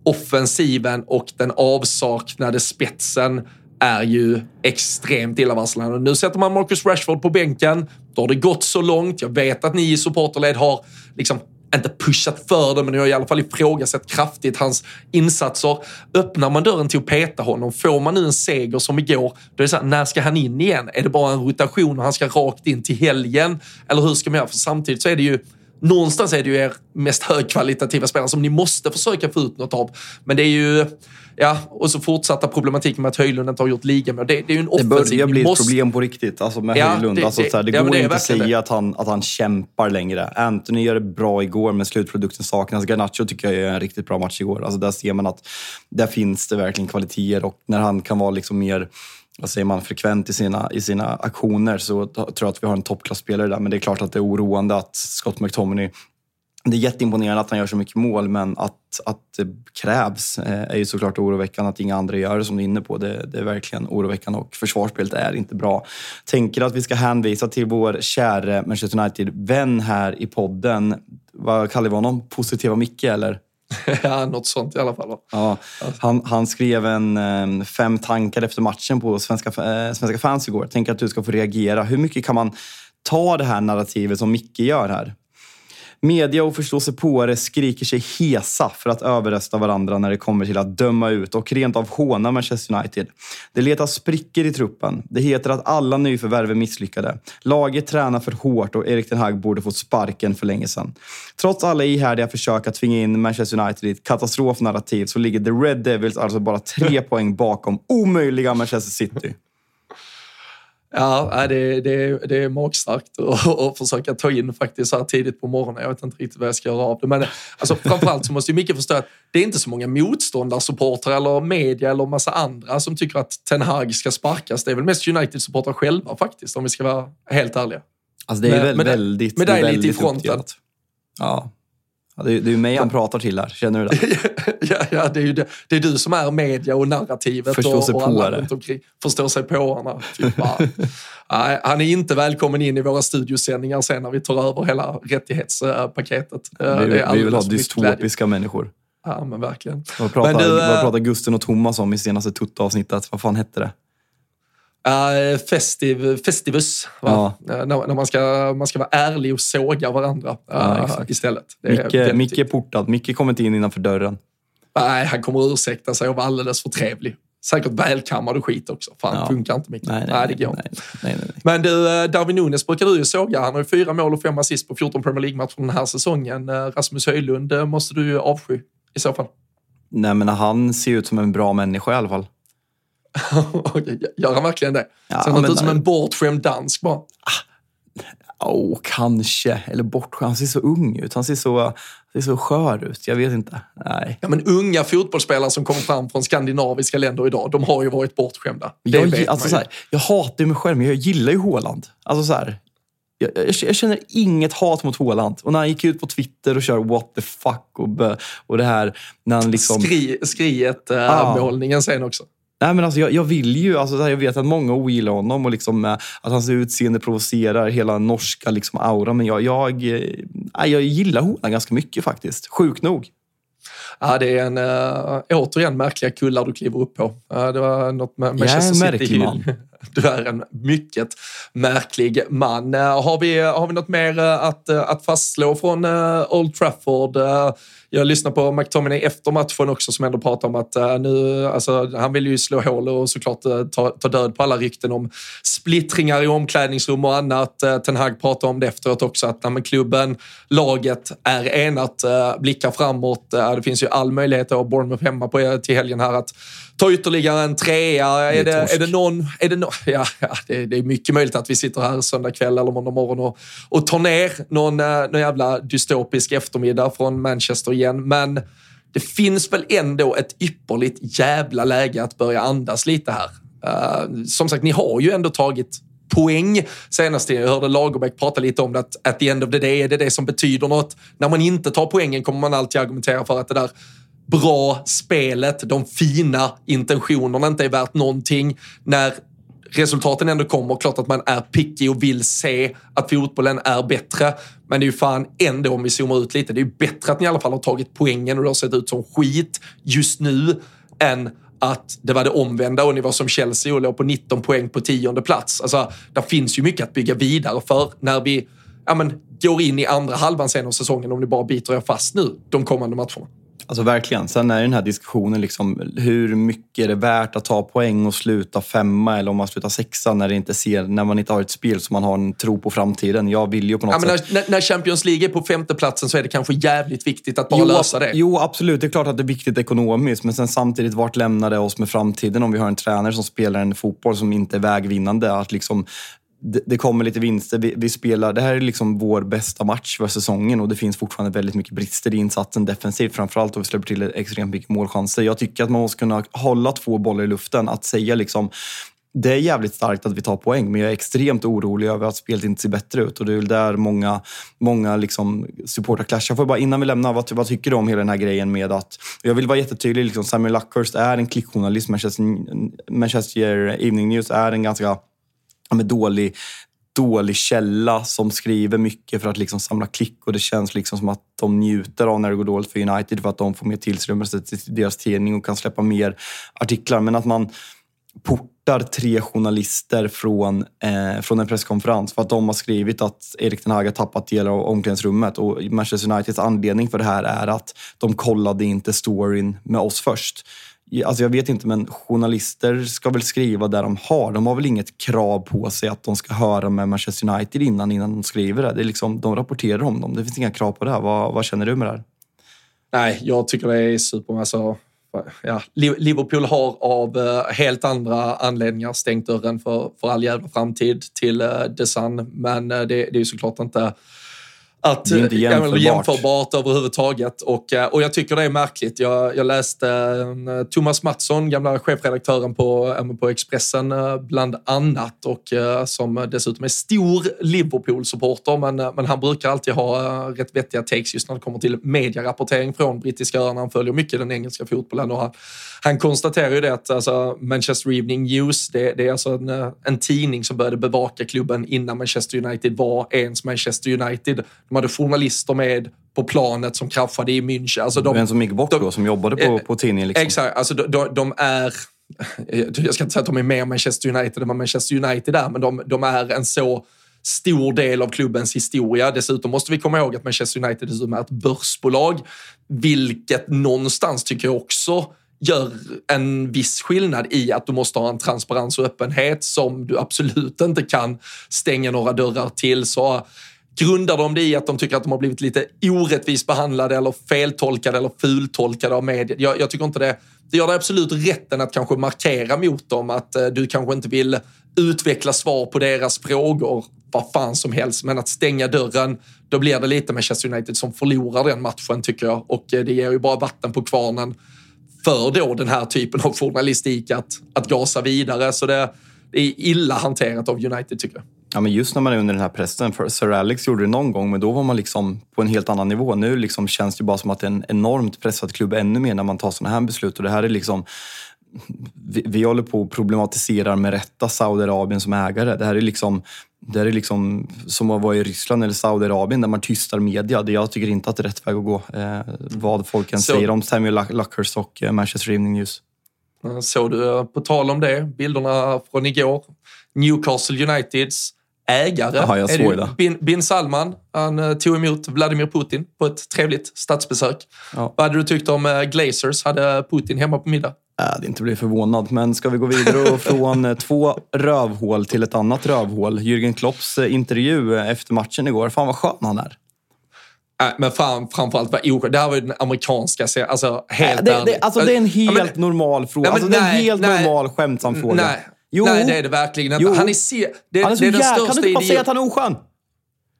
Offensiven och den avsaknade spetsen är ju extremt illavarslande. Nu sätter man Marcus Rashford på bänken. Då har det gått så långt. Jag vet att ni i supporterled har liksom inte pushat för det, men jag har i alla fall ifrågasatt kraftigt hans insatser. Öppnar man dörren till att peta honom, får man nu en seger som igår, då är det så här, när ska han in igen? Är det bara en rotation och han ska rakt in till helgen? Eller hur ska man göra? För samtidigt så är det ju Någonstans är det ju er mest högkvalitativa spelare som ni måste försöka få ut något av. Men det är ju Ja, och så fortsatta problematiken med att Höjlund inte har gjort ligamål. Det, det är ju en offensiv... Det börjar bli ett problem på riktigt alltså med ja, Höjlund. Det, alltså, det, här, det ja, går inte att säga att han, att han kämpar längre. Anthony gör det bra igår, men slutprodukten saknas. Garnacho tycker jag är en riktigt bra match igår. Alltså, där ser man att där finns det verkligen kvaliteter och när han kan vara liksom mer vad säger man, frekvent i sina, i sina aktioner så tror jag att vi har en toppklasspelare där. Men det är klart att det är oroande att Scott McTominay det är jätteimponerande att han gör så mycket mål, men att, att det krävs eh, är ju såklart oroväckande. Att inga andra gör det som du är inne på, det, det är verkligen oroväckande och försvarsspelet är inte bra. Tänker att vi ska hänvisa till vår käre Manchester United-vän här i podden. Vad kallar vi honom? Positiva Micke, eller? ja, något sånt i alla fall. Ja, han, han skrev en eh, fem tankar efter matchen på Svenska, eh, Svenska fans igår. Tänker att du ska få reagera. Hur mycket kan man ta det här narrativet som Micke gör här? Media och förståsigpåare skriker sig hesa för att överrösta varandra när det kommer till att döma ut och rent av håna Manchester United. Det letar sprickor i truppen. Det heter att alla nyförvärv är misslyckade. Laget tränar för hårt och Erik Ten Hag borde fått sparken för länge sedan. Trots alla ihärdiga försök att tvinga in Manchester United i ett katastrofnarrativ så ligger The Red Devils alltså bara tre poäng bakom omöjliga Manchester City. Ja, det, det, det är magstarkt att försöka ta in faktiskt så här tidigt på morgonen. Jag vet inte riktigt vad jag ska göra av det. Men alltså, framförallt så måste ju Micke förstå att det är inte så många motståndarsupportrar eller media eller massa andra som tycker att Ten Hag ska sparkas. Det är väl mest United-supportrar själva faktiskt, om vi ska vara helt ärliga. Alltså det är med, väldigt, med dig lite i fronten. Ja, Ja, det, är, det är mig han pratar till här, känner du det? ja, ja det, är ju det. det är du som är media och narrativet. Förstå sig och, och alla runt omkring. Förstå sig på typ Nej, Han är inte välkommen in i våra studiosändningar sen när vi tar över hela rättighetspaketet. Vi, vi vill ha dystopiska människor. Ja, men verkligen. Vad pratar, men du, vad pratar Gusten och Thomas om i senaste Tutta-avsnittet? Vad fan hette det? Uh, festiv, festivus, ja. uh, när, när, man, ska, man ska vara ärlig och såga varandra uh, ja, istället. Micke, Micke är portad. Micke kommer inte in innanför dörren. Nej, han kommer ursäkta sig och vara alldeles för trevlig. Säkert välkammad och skit också. Fan, ja. funkar inte Micke. Nej, nej, nej, det går nej, nej, nej, Men du, eh, Darwin Nunes brukar du ju såga. Han har ju fyra mål och fem assist på 14 Premier League-matcher den här säsongen. Rasmus Höjlund måste du ju avsky i så fall. Nej, men han ser ut som en bra människa i alla fall. Gör han verkligen det? Ja, Ser han ut som en bortskämd dansk bara? Oh, kanske. Eller bortskämd. Han ser så ung ut. Han ser så, ser så skör ut. Jag vet inte. Nej. Ja, men unga fotbollsspelare som kommer fram från skandinaviska länder idag, de har ju varit bortskämda. jag, alltså, så här, jag hatar mig själv, men jag gillar ju Håland. Alltså, så här, jag, jag, jag, känner inget hat mot Håland. Och när han gick ut på Twitter och kör what the fuck och, och det här... När han liksom... Skri, skriet-målningen äh, ah. sen också. Nej, men alltså, jag, jag vill ju, alltså, jag vet att många ogillar honom och liksom, eh, att hans utseende provocerar hela norska liksom, aura. Men jag, jag, äh, jag gillar Hona ganska mycket faktiskt. Sjukt nog. Ja, det är en, äh, återigen märkliga kullar du kliver upp på. Äh, det var något med Manchester City. Man. Du är en mycket märklig man. Har vi, har vi något mer att, att fastslå från Old Trafford? jag lyssnade på McTominay efter matchen också som ändå pratar om att nu, alltså, han vill ju slå hål och såklart ta, ta död på alla rykten om splittringar i omklädningsrum och annat. Ten Hag pratar om det efteråt också, att uh, klubben, laget är enat, blickar framåt. Det finns ju all möjlighet att ha Bournemouth hemma på, till helgen här att ta ytterligare en trea. Är det, är det någon... Är det, no, ja, ja det, det, är mycket möjligt att vi sitter här söndag kväll eller måndag morgon och, och tar ner någon, eh, någon jävla dystopisk eftermiddag från Manchester igen. Men det finns väl ändå ett ypperligt jävla läge att börja andas lite här. Uh, som sagt, ni har ju ändå tagit poäng senast. Jag hörde Lagerbäck prata lite om det, att at the end of the day är det det som betyder något. När man inte tar poängen kommer man alltid argumentera för att det där bra spelet, de fina intentionerna inte är värt någonting. När resultaten ändå kommer, klart att man är picky och vill se att fotbollen är bättre. Men det är ju fan ändå, om vi zoomar ut lite, det är ju bättre att ni i alla fall har tagit poängen och det har sett ut som skit just nu än att det var det omvända och ni var som Chelsea och låg på 19 poäng på tionde plats. Alltså, där finns ju mycket att bygga vidare för när vi ja, men, går in i andra halvan sen av säsongen om ni bara biter er fast nu de kommande matcherna. Alltså verkligen. Sen är den här diskussionen liksom, hur mycket är det värt att ta poäng och sluta femma eller om man slutar sexa när, det inte ser, när man inte har ett spel som man har en tro på framtiden. Jag vill ju på något ja, sätt... När, när, Champions League är på femteplatsen så är det kanske jävligt viktigt att bara jo, lösa det. Jo, absolut. Det är klart att det är viktigt ekonomiskt. Men sen samtidigt, vart lämnar det oss med framtiden om vi har en tränare som spelar en fotboll som inte är vägvinnande? Att liksom det, det, kommer lite vinster. Vi, vi, spelar, det här är liksom vår bästa match för säsongen och det finns fortfarande väldigt mycket brister i insatsen defensivt. Framförallt och vi släpper till extremt mycket målchanser. Jag tycker att man måste kunna hålla två bollar i luften. Att säga liksom det är jävligt starkt att vi tar poäng, men jag är extremt orolig över att spelet inte ser bättre ut. Och det är väl där många, många liksom supportrar clashar. Får bara, innan vi lämnar, vad, vad tycker du om hela den här grejen med att... Jag vill vara jättetydlig, liksom, Samuel Luckhurst är en klickjournalist. Manchester, Manchester Evening News är en ganska med dålig, dålig källa som skriver mycket för att liksom samla klick och det känns liksom som att de njuter av när det går dåligt för United för att de får mer tillströmmelse till deras tidning och kan släppa mer artiklar. Men att man portar tre journalister från, eh, från en presskonferens för att de har skrivit att Erik Ten Hag har tappat delar av omklädningsrummet. Och Manchester Uniteds anledning för det här är att de kollade inte storyn med oss först. Alltså jag vet inte, men journalister ska väl skriva där de har. De har väl inget krav på sig att de ska höra med Manchester United innan, innan de skriver det. det är liksom, de rapporterar om dem. Det finns inga krav på det här. Vad, vad känner du med det här? Nej, jag tycker det är super. Alltså, ja, Liverpool har av eh, helt andra anledningar stängt dörren för, för all jävla framtid till eh, The Sun. Men eh, det, det är ju såklart inte att, det är inte jämförbart. jämförbart överhuvudtaget. Och, eh, och jag tycker det är märkligt. Jag, jag läste uh, Thomas Mattsson, gamla chefredaktören på, på Expressen bland annat och som dessutom är stor Liverpool-supporter. Men, men han brukar alltid ha rätt vettiga takes just när det kommer till medierapportering från brittiska öarna. Han följer mycket den engelska fotbollen och han, konstaterar ju det att alltså, Manchester Evening News, det, det är alltså en, en tidning som började bevaka klubben innan Manchester United var ens Manchester United de hade journalister med på planet som kraschade i München. Alltså de, en som gick bort de, då, som jobbade på, eh, på tidningen? Liksom. Exakt. Alltså de, de, är... Jag ska inte säga att de är mer Manchester United än vad Manchester United är, men de, de är en så stor del av klubbens historia. Dessutom måste vi komma ihåg att Manchester United dessutom är ett börsbolag, vilket någonstans tycker jag också gör en viss skillnad i att du måste ha en transparens och öppenhet som du absolut inte kan stänga några dörrar till. Så Grundar de det i att de tycker att de har blivit lite orättvist behandlade eller feltolkade eller fultolkade av media? Jag, jag tycker inte det. Det gör det absolut rätten att kanske markera mot dem att eh, du kanske inte vill utveckla svar på deras frågor vad fan som helst. Men att stänga dörren, då blir det lite Manchester United som förlorar den matchen tycker jag. Och eh, det ger ju bara vatten på kvarnen för då den här typen av journalistik att, att gasa vidare. Så det, det är illa hanterat av United tycker jag. Ja, men just när man är under den här pressen. För Sir Alex gjorde det någon gång, men då var man liksom på en helt annan nivå. Nu liksom känns det bara som att det är en enormt pressad klubb ännu mer när man tar sådana här beslut. Och det här är liksom... Vi, vi håller på och problematiserar med rätta Saudiarabien som ägare. Det här är liksom, det är liksom som att vara i Ryssland eller Saudiarabien där man tystar media. Det jag tycker inte att det är rätt väg att gå. Eh, vad folk än Så. säger om Samuel Luckers och eh, Manchester Evening News. Såg du, eh, på tal om det, bilderna från igår. Newcastle Uniteds ägare. Aha, jag såg det. Bin, Bin Salman, han uh, tog emot Vladimir Putin på ett trevligt statsbesök. Ja. Vad hade du tyckt om Glazers? Hade Putin hemma på middag? Hade inte blivit förvånad, men ska vi gå vidare och från uh, två rövhål till ett annat rövhål. Jürgen Klopps intervju efter matchen igår. Fan vad skön han är. Äh, men fram, framförallt var oskön. Det här var ju den amerikanska alltså helt det, det, alltså, det är en helt ja, men, normal fråga. Nej, alltså, det är en helt nej, normal skämtsam fråga. Nej, Jo. Nej, det är det verkligen inte. Han är, se, det, han är så det är den jävla... Kan du inte bara säga att han är oskön?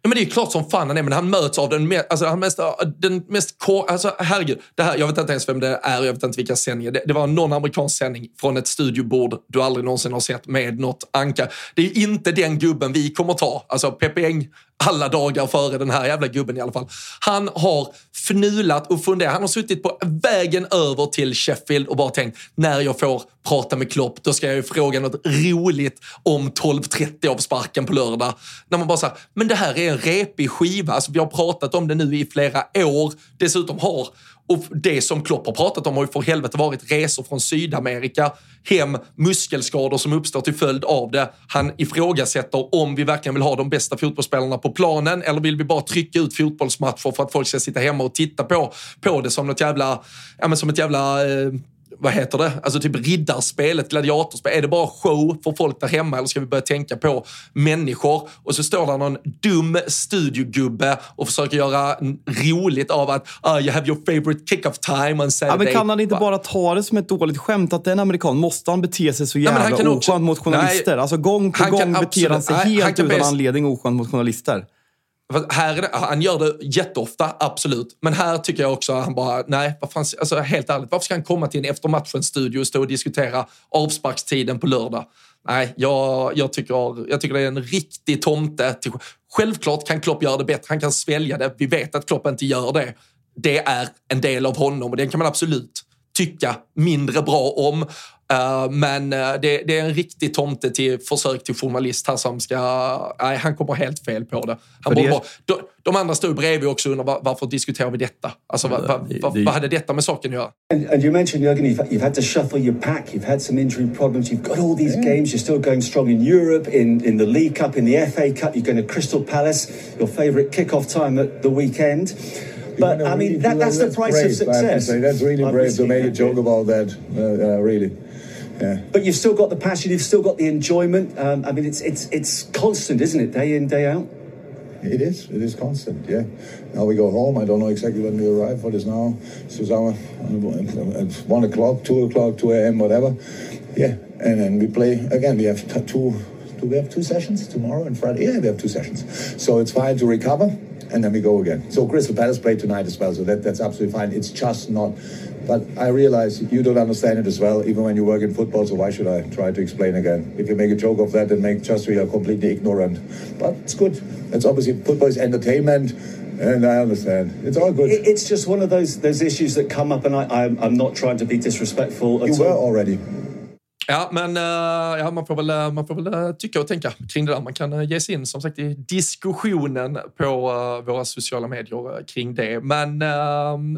Ja, men det är ju klart som fan han är, men han möts av den, mer, alltså, han mest, den mest... Alltså, herregud, det här, jag vet inte ens vem det är, jag vet inte vilka sändningar. Det, det var någon amerikansk sändning från ett studiobord du aldrig någonsin har sett med något anka. Det är inte den gubben vi kommer ta. Alltså Pepe Eng alla dagar före den här jävla gubben i alla fall. Han har fnulat och funderat. Han har suttit på vägen över till Sheffield och bara tänkt när jag får prata med Klopp, då ska jag ju fråga något roligt om 12.30 av sparken på lördag. När man bara säger, men det här är en repig skiva. Alltså, vi har pratat om det nu i flera år. Dessutom har och det som Klopp har pratat om har ju för helvete varit resor från Sydamerika, hem, muskelskador som uppstår till följd av det. Han ifrågasätter om vi verkligen vill ha de bästa fotbollsspelarna på planen eller vill vi bara trycka ut fotbollsmatcher för att folk ska sitta hemma och titta på, på det som något jävla, ja men som ett jävla eh, vad heter det, alltså typ riddarspel, ett gladiatorspel. Är det bara show för folk där hemma eller ska vi börja tänka på människor? Och så står där någon dum studiogubbe och försöker göra roligt av att uh, you have your favorite kick-off time on Saturday. Ja, men kan han inte bara ta det som ett dåligt skämt att den amerikan måste han bete sig så jävla oskönt också... mot journalister? Nej, alltså gång på gång beter han sig helt han utan anledning oskönt mot journalister. Här han gör det jätteofta, absolut. Men här tycker jag också att han bara, nej, vad fan, alltså, helt ärligt, varför ska han komma till en eftermatchen-studio och stå och diskutera avsparkstiden på lördag? Nej, jag, jag, tycker, jag tycker det är en riktig tomte. Självklart kan Klopp göra det bättre, han kan svälja det. Vi vet att Klopp inte gör det. Det är en del av honom och den kan man absolut tycka mindre bra om. Uh, men uh, det, det, är en riktig tomte till försök till journalist här som ska... Nej, han kommer helt fel på det. Han det... Bara, de, de andra stod bredvid också och undrar varför diskuterar vi detta? Alltså, va, va, va, vad hade detta med saken att göra? And, and you mentioned Jürgen, you've, you've had to shuffle your pack. You've had some injury problems. You've got all these yeah. games. You're still going strong in Europe, in, in the League Cup, in the FA Cup. You're going to Crystal Palace, your favourite kick-off time at the weekend. But I mean, that, that's the price brave, of success. That's really brave to make a joke about that. Uh, uh, really. Yeah. But you've still got the passion. You've still got the enjoyment. Um, I mean, it's it's it's constant, isn't it? Day in, day out. It is. It is constant. Yeah. Now we go home. I don't know exactly when we arrive. What is now? Suzawa at one o'clock, two o'clock, two a.m. Whatever. Yeah. And then we play again. We have two. Do we have two sessions tomorrow and Friday? Yeah, we have two sessions. So it's fine to recover and then we go again. So Crystal Palace play tonight as well, so that, that's absolutely fine. It's just not. But I realize you don't understand it as well, even when you work in football. So why should I try to explain again? If you make a joke of that, then make just we are completely ignorant. But it's good. It's obviously football is entertainment. And I understand. It's all good. It's just one of those those issues that come up, and I, I'm, I'm not trying to be disrespectful. you were already. Ja, men uh, ja, man, får väl, eh, man får väl uh, tycka och tänka kring det där. Man kan ge sig in som sagt i diskussionen på våra sociala medier kring det. Men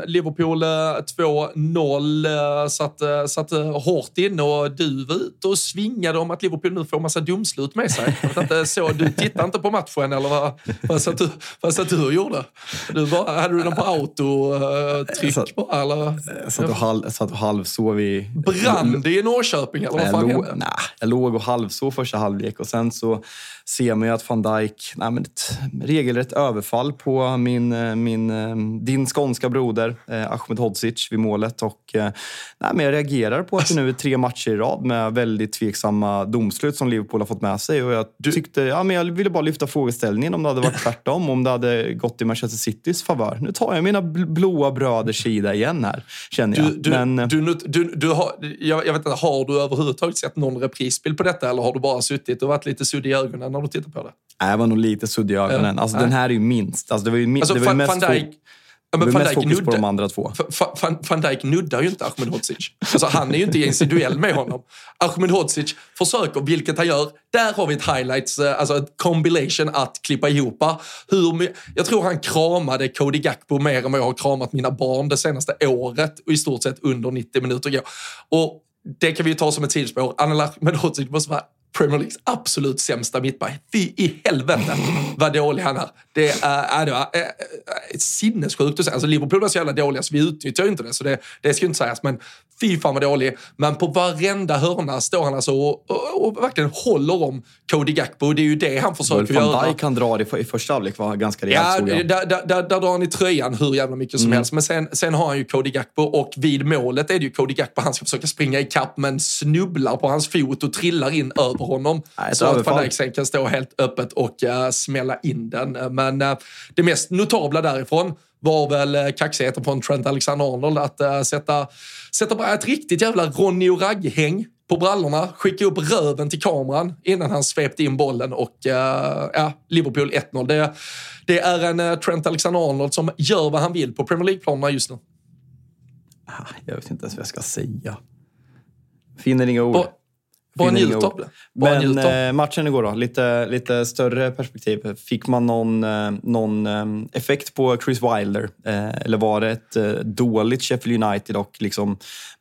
Liverpool 2-0 satt, satt hårt in och du var ute och svingade om att Liverpool nu får massa domslut med sig. inte, så, du tittade inte på matchen eller vad, vad, satt, du, vad satt du och gjorde? Du bara, hade du den på autotryck bara? Eller? Jag satt och, halv, satt och halvsov i... Brann det i Norrköping? Eller? Jag, låg, jag låg och halvsov första halvlek och sen så ser man ju att van Dijk, nej, men ett regelrätt överfall på min, eh, min, eh, din skånska broder eh, Ahmed Hodzic vid målet. Och, eh, nej, men jag reagerar på att det nu är tre matcher i rad med väldigt tveksamma domslut som Liverpool har fått med sig. Och jag, tyckte, ja, men jag ville bara lyfta frågeställningen om det hade varit tvärtom, om det hade gått i Manchester Citys favör. Nu tar jag mina blåa bröders sida igen här, känner jag. Du, du, men, du, du, du har, jag, jag vet inte, har du överhuvudtaget sett någon reprisbild på detta eller har du bara suttit och varit lite suddig i ögonen när du tittar på det? Nej, jag var nog lite suddig i ögonen. Alltså, den här är ju minst. Alltså, det var ju, alltså, det var ju mest... Van Dijk, Ja, men Dijk, fokus nudda, på de andra två. Van, Van Dijk nuddar ju inte Ahmedhodzic. Alltså, han är ju inte i en duell med honom. Ahmedhodzic försöker, vilket han gör. Där har vi ett highlights, eh, alltså ett compilation att klippa ihop. Hur, jag tror han kramade Cody Gakpo mer än vad jag har kramat mina barn det senaste året och i stort sett under 90 minuter. Och det kan vi ju ta som ett sidospår. Anel Ahmedhodzic måste vara Premier Leagues absolut sämsta mittback. Fy i helvete vad dålig han är. Det är, är, är, är sinnessjukt att säga. Alltså Liverpool var så jävla dåliga så vi utnyttjar ju inte det, så det, det ska inte sägas. Men fy fan vad dålig. Men på varenda hörna står han alltså och, och, och verkligen håller om Cody Gakpo. Det är ju det han försöker göra. Van Dijk han drar i, första halvlek var ganska rejält Ja, där, där, där, där drar han i tröjan hur jävla mycket som mm. helst. Men sen, sen har han ju Cody Gakpo och vid målet är det ju Cody Gakpo han ska försöka springa i kapp men snubblar på hans fot och trillar in över honom. Nej, så att van Dijk sen kan stå helt öppet och uh, smälla in den. Men uh, det mest notabla därifrån var väl uh, kaxigheten från Trent Alexander-Arnold att uh, sätta, sätta bara ett riktigt jävla Ronny och Ragg-häng på brallorna, skicka upp röven till kameran innan han svepte in bollen och uh, ja, Liverpool 1-0. Det, det, är en uh, Trent Alexander-Arnold som gör vad han vill på Premier League-planerna just nu. Ah, jag vet inte ens vad jag ska säga. Finner inga ord. Och, bara njut av det. Bara Men eh, matchen igår då, lite, lite större perspektiv. Fick man någon, eh, någon eh, effekt på Chris Wilder? Eller var det ett dåligt Sheffield United och liksom,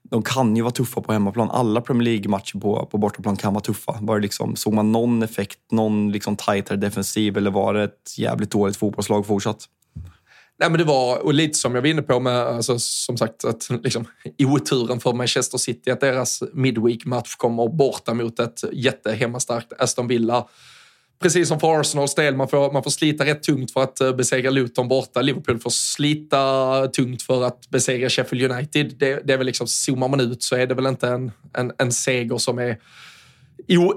de kan ju vara tuffa på hemmaplan. Alla Premier League-matcher på, på bortaplan kan vara tuffa. Var det liksom, såg man någon effekt, någon liksom tajtare defensiv eller var det ett jävligt dåligt fotbollslag fortsatt? Nej, men det var, och lite som jag var inne på med, alltså, som sagt, att liksom, oturen för Manchester City, att deras Midweek-match kommer borta mot ett jättehemmastarkt Aston Villa. Precis som för Arsenals del, man får, man får slita rätt tungt för att eh, besegra Luton borta. Liverpool får slita tungt för att besegra Sheffield United. Det, det är väl liksom, zoomar man ut så är det väl inte en, en, en seger som är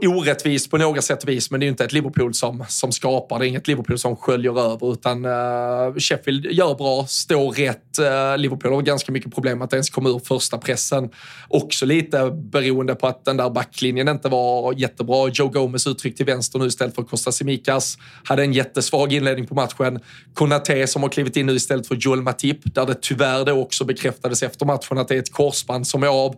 orättvist på några sätt och vis, men det är inte ett Liverpool som, som skapar. Det är inget Liverpool som sköljer över, utan uh, Sheffield gör bra, står rätt. Uh, Liverpool har ganska mycket problem att ens komma ur första pressen. Också lite beroende på att den där backlinjen inte var jättebra. Joe Gomez uttryck till vänster nu istället för Costa Simikas. Hade en jättesvag inledning på matchen. Konate som har klivit in nu istället för Joel Matip, där det tyvärr då också bekräftades efter matchen att det är ett korsband som är av.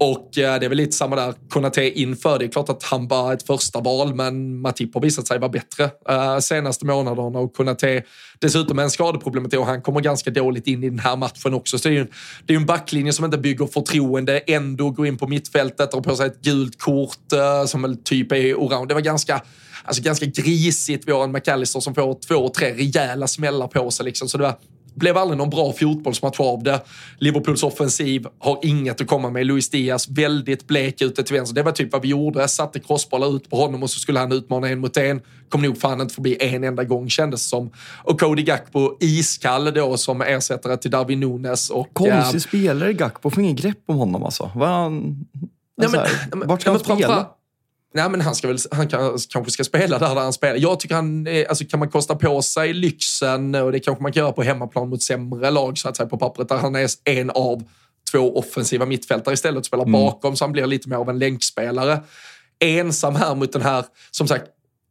Och eh, det är väl lite samma där, Konate inför. Det är klart att han var ett första val, men Matip har visat sig vara bättre eh, senaste månaderna och Konate dessutom med en skadeproblematik och han kommer ganska dåligt in i den här matchen också. Så det är ju, det är en backlinje som inte bygger förtroende, ändå går in på mittfältet, och på sig ett gult kort eh, som väl typ är orange. Det var ganska alltså ganska grisigt. Vi har en McAllister som får två, tre rejäla smällar på sig. Liksom. Så det var blev aldrig någon bra fotbollsmatch av det. Liverpools offensiv har inget att komma med. Luis Diaz väldigt blek ute till vänster. Det var typ vad vi gjorde. Satte crossbollar ut på honom och så skulle han utmana en mot en. Kom nog fan inte förbi en enda gång kändes som. Och Cody Gakpo iskall då som ersättare till Darwin Nunes. Och, Konstig äh, spelare Gakpo. Får ingen grepp om honom alltså. Var han, alltså, ja, men, vart ska han spela? Nej, men han, ska väl, han kan, kanske ska spela där, där han spelar. Jag tycker han, alltså kan man kosta på sig lyxen, och det kanske man kan göra på hemmaplan mot sämre lag så att säga på pappret, där han är en av två offensiva mittfältare istället och spelar mm. bakom, så han blir lite mer av en länkspelare. Ensam här mot den här, som sagt,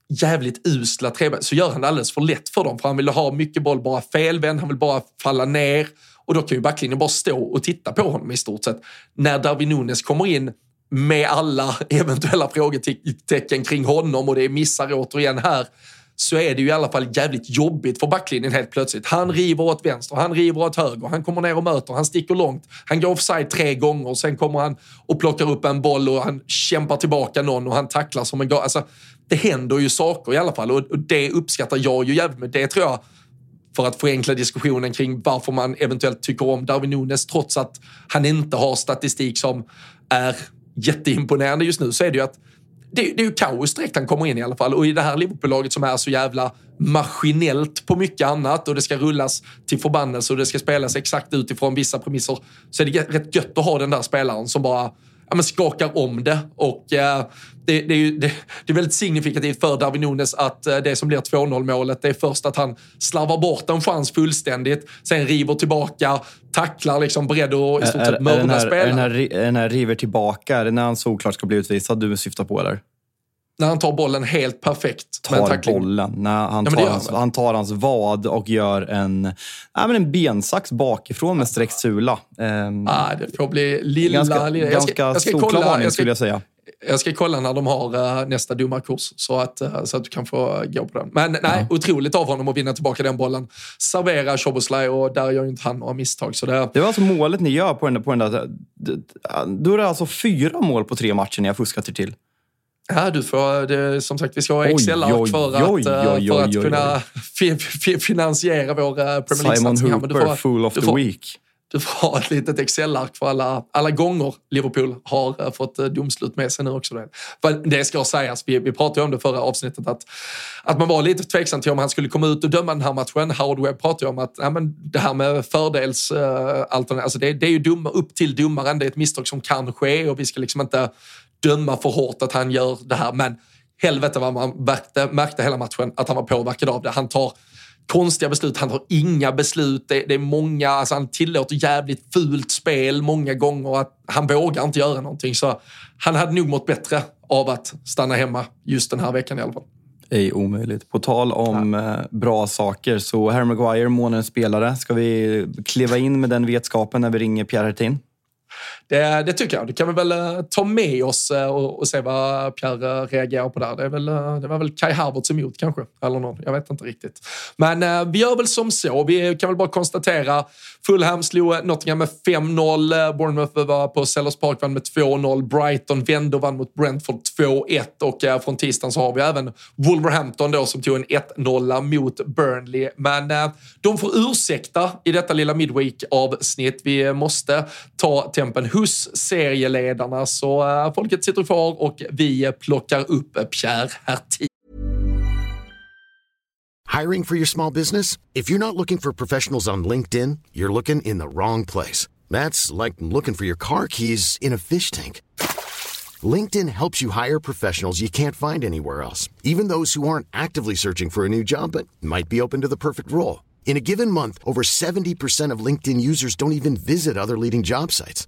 jävligt usla trebäck, så gör han det alldeles för lätt för dem. För han vill ha mycket boll, bara felvänd, han vill bara falla ner. Och då kan ju backlinjen bara stå och titta på honom i stort sett. När Darwin Nunes kommer in med alla eventuella frågetecken kring honom och det är missar återigen här så är det ju i alla fall jävligt jobbigt för backlinjen helt plötsligt. Han river åt vänster, han river åt höger, han kommer ner och möter, han sticker långt, han går offside tre gånger, och sen kommer han och plockar upp en boll och han kämpar tillbaka någon och han tacklar som en gal. Alltså, det händer ju saker i alla fall och det uppskattar jag ju jävligt med. Det tror jag för att förenkla diskussionen kring varför man eventuellt tycker om Darwin Nunes trots att han inte har statistik som är jätteimponerande just nu så är det ju att det, det är ju kaos direkt han kommer in i alla fall. Och i det här Liverpool-laget som är så jävla maskinellt på mycket annat och det ska rullas till förbannelse och det ska spelas exakt utifrån vissa premisser så är det rätt gött att ha den där spelaren som bara ja, men skakar om det. Och eh, det, det, är ju, det, det, är väldigt signifikativt för Darwin Nunes att eh, det som blir 2-0 målet, det är först att han slarvar bort en chans fullständigt, sen river tillbaka, tacklar liksom beredd att i stort sett mörda spelaren. Är den här, river tillbaka, är det när han såklart ska bli utvisad du syftar på eller? När han tar bollen helt perfekt. Tar bollen. När han, ja, tar hans, han tar hans vad och gör en, ja, men en bensax bakifrån med sträckt sula. Um, ah, det får bli lilla... Ganska, lilla. Jag ska, ganska jag ska solklar kolla, varning skulle jag säga. Jag ska kolla när de har uh, nästa domarkurs så att, uh, så att du kan få gå på den. Men nej, ja. otroligt av honom att vinna tillbaka den bollen. Servera Choboslaj och där gör ju inte han några misstag. Så det... det var alltså målet ni gör på den, på den där... Då är det alltså fyra mål på tre matcher ni har fuskat er till. Ja, du får, det, som sagt, vi ska ha Excel-ark för att, oj, oj, för att kunna finansiera vår eh, Premier League-satsning. Simon Hooper, full of the week du får ha ett litet Excel-ark för alla, alla gånger Liverpool har uh, fått domslut med sig nu också. Det, ska sägas, vi, vi pratade om det förra avsnittet, att, att man var lite tveksam till om han skulle komma ut och döma den här matchen. Howard Webb pratade om att ja, men det här med fördelsalternativ, alltså det, det, är ju dum, upp till domaren, det är ett misstag som kan ske och vi ska liksom inte döma för hårt att han gör det här. Men helvete vad man märkte, märkte hela matchen att han var påverkad av det. Han tar konstiga beslut. Han tar inga beslut. Det, det är många, alltså han tillåter jävligt fult spel många gånger. Att han vågar inte göra någonting. Så han hade nog mått bättre av att stanna hemma just den här veckan i alla fall. Ej omöjligt. På tal om ja. Eh, bra saker, så Harry Maguire, månadens spelare. Ska vi kliva in med den vetskapen när vi ringer Pierre Hertin? Det, det, tycker jag. Det kan vi väl eh, ta med oss eh, och, och, se vad Pierre eh, reagerar på där. Det, är väl, det var väl Kai Havertz emot kanske, eller någon. Jag vet inte riktigt. Men vi gör väl som så. Vi kan väl bara konstatera. Fulham slog Nottingham med 5-0. Bournemouth var på Sellers Park vann med 2-0. Brighton vände och vann mot Brentford 2-1. Och från tisdagen så har vi även Wolverhampton då som tog en 1-0 mot Burnley. Men de får ursäkta i detta lilla Midweek-avsnitt. Vi måste ta tempen hos serieledarna. Så uh, folket sitter kvar och vi plockar upp eh, Pierre Hertin. Hiring for your small business? If you're not looking for professionals on LinkedIn, you're looking in the wrong place. That's like looking for your car keys in a fish tank. LinkedIn helps you hire professionals you can't find anywhere else, even those who aren't actively searching for a new job but might be open to the perfect role. In a given month, over 70% of LinkedIn users don't even visit other leading job sites.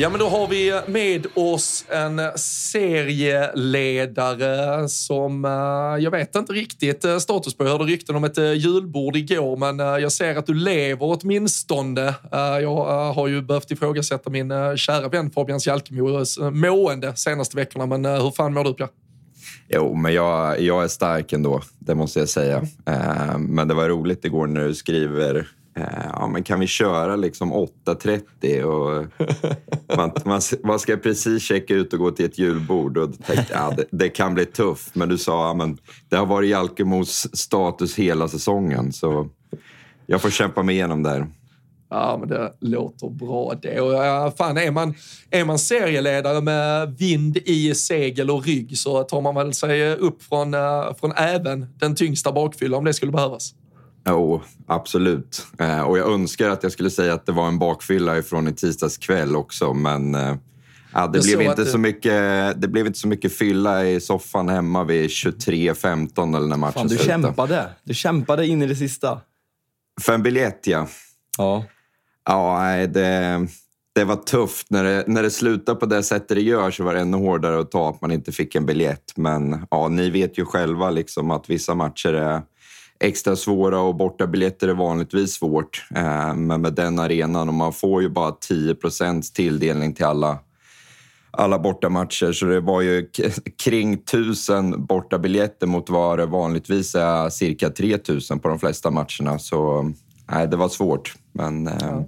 Ja, men då har vi med oss en serieledare som eh, jag vet inte riktigt eh, status på. Jag hörde rykten om ett eh, julbord igår, men jag ser att du lever åtminstone. Jag har ju behövt ifrågasätta min kära vän Fabian Jalkemos mående senaste veckorna, men hur fan mår du Pierre? Jo, men jag, jag är stark ändå, det måste jag säga. Men det var roligt igår när du skriver ja, men kan vi köra liksom 8.30? Och man, man, man, ska precis checka ut och gå till ett julbord. Och tänkte, ja, det, det kan bli tufft. Men du sa att ja, det har varit Jalkemos status hela säsongen. Så jag får kämpa mig igenom där. Ja, men det låter bra det. Och, ja, fan, är, man, är man serieledare med vind i segel och rygg så tar man väl sig upp från, uh, från även den tyngsta bakfyllan om det skulle behövas. Jo, absolut. Eh, och jag önskar att jag skulle säga att det var en bakfylla ifrån i tisdags kväll också, men eh, ja, det, blev inte du... så mycket, det blev inte så mycket fylla i soffan hemma vid 23.15 eller när matchen Fan, du slutade. kämpade. Du kämpade in i det sista. För en biljett, ja. Ja. Ja, det, det var tufft. När det, när det slutar på det sättet det gör så var det ännu hårdare att ta att man inte fick en biljett. Men ja, ni vet ju själva liksom att vissa matcher är extra svåra och bortabiljetter är vanligtvis svårt. Eh, men med den arenan och man får ju bara 10% tilldelning till alla alla bortamatcher, så det var ju kring tusen bortabiljetter mot vad det vanligtvis är cirka 3000 på de flesta matcherna. Så nej, det var svårt. Men eh, ja.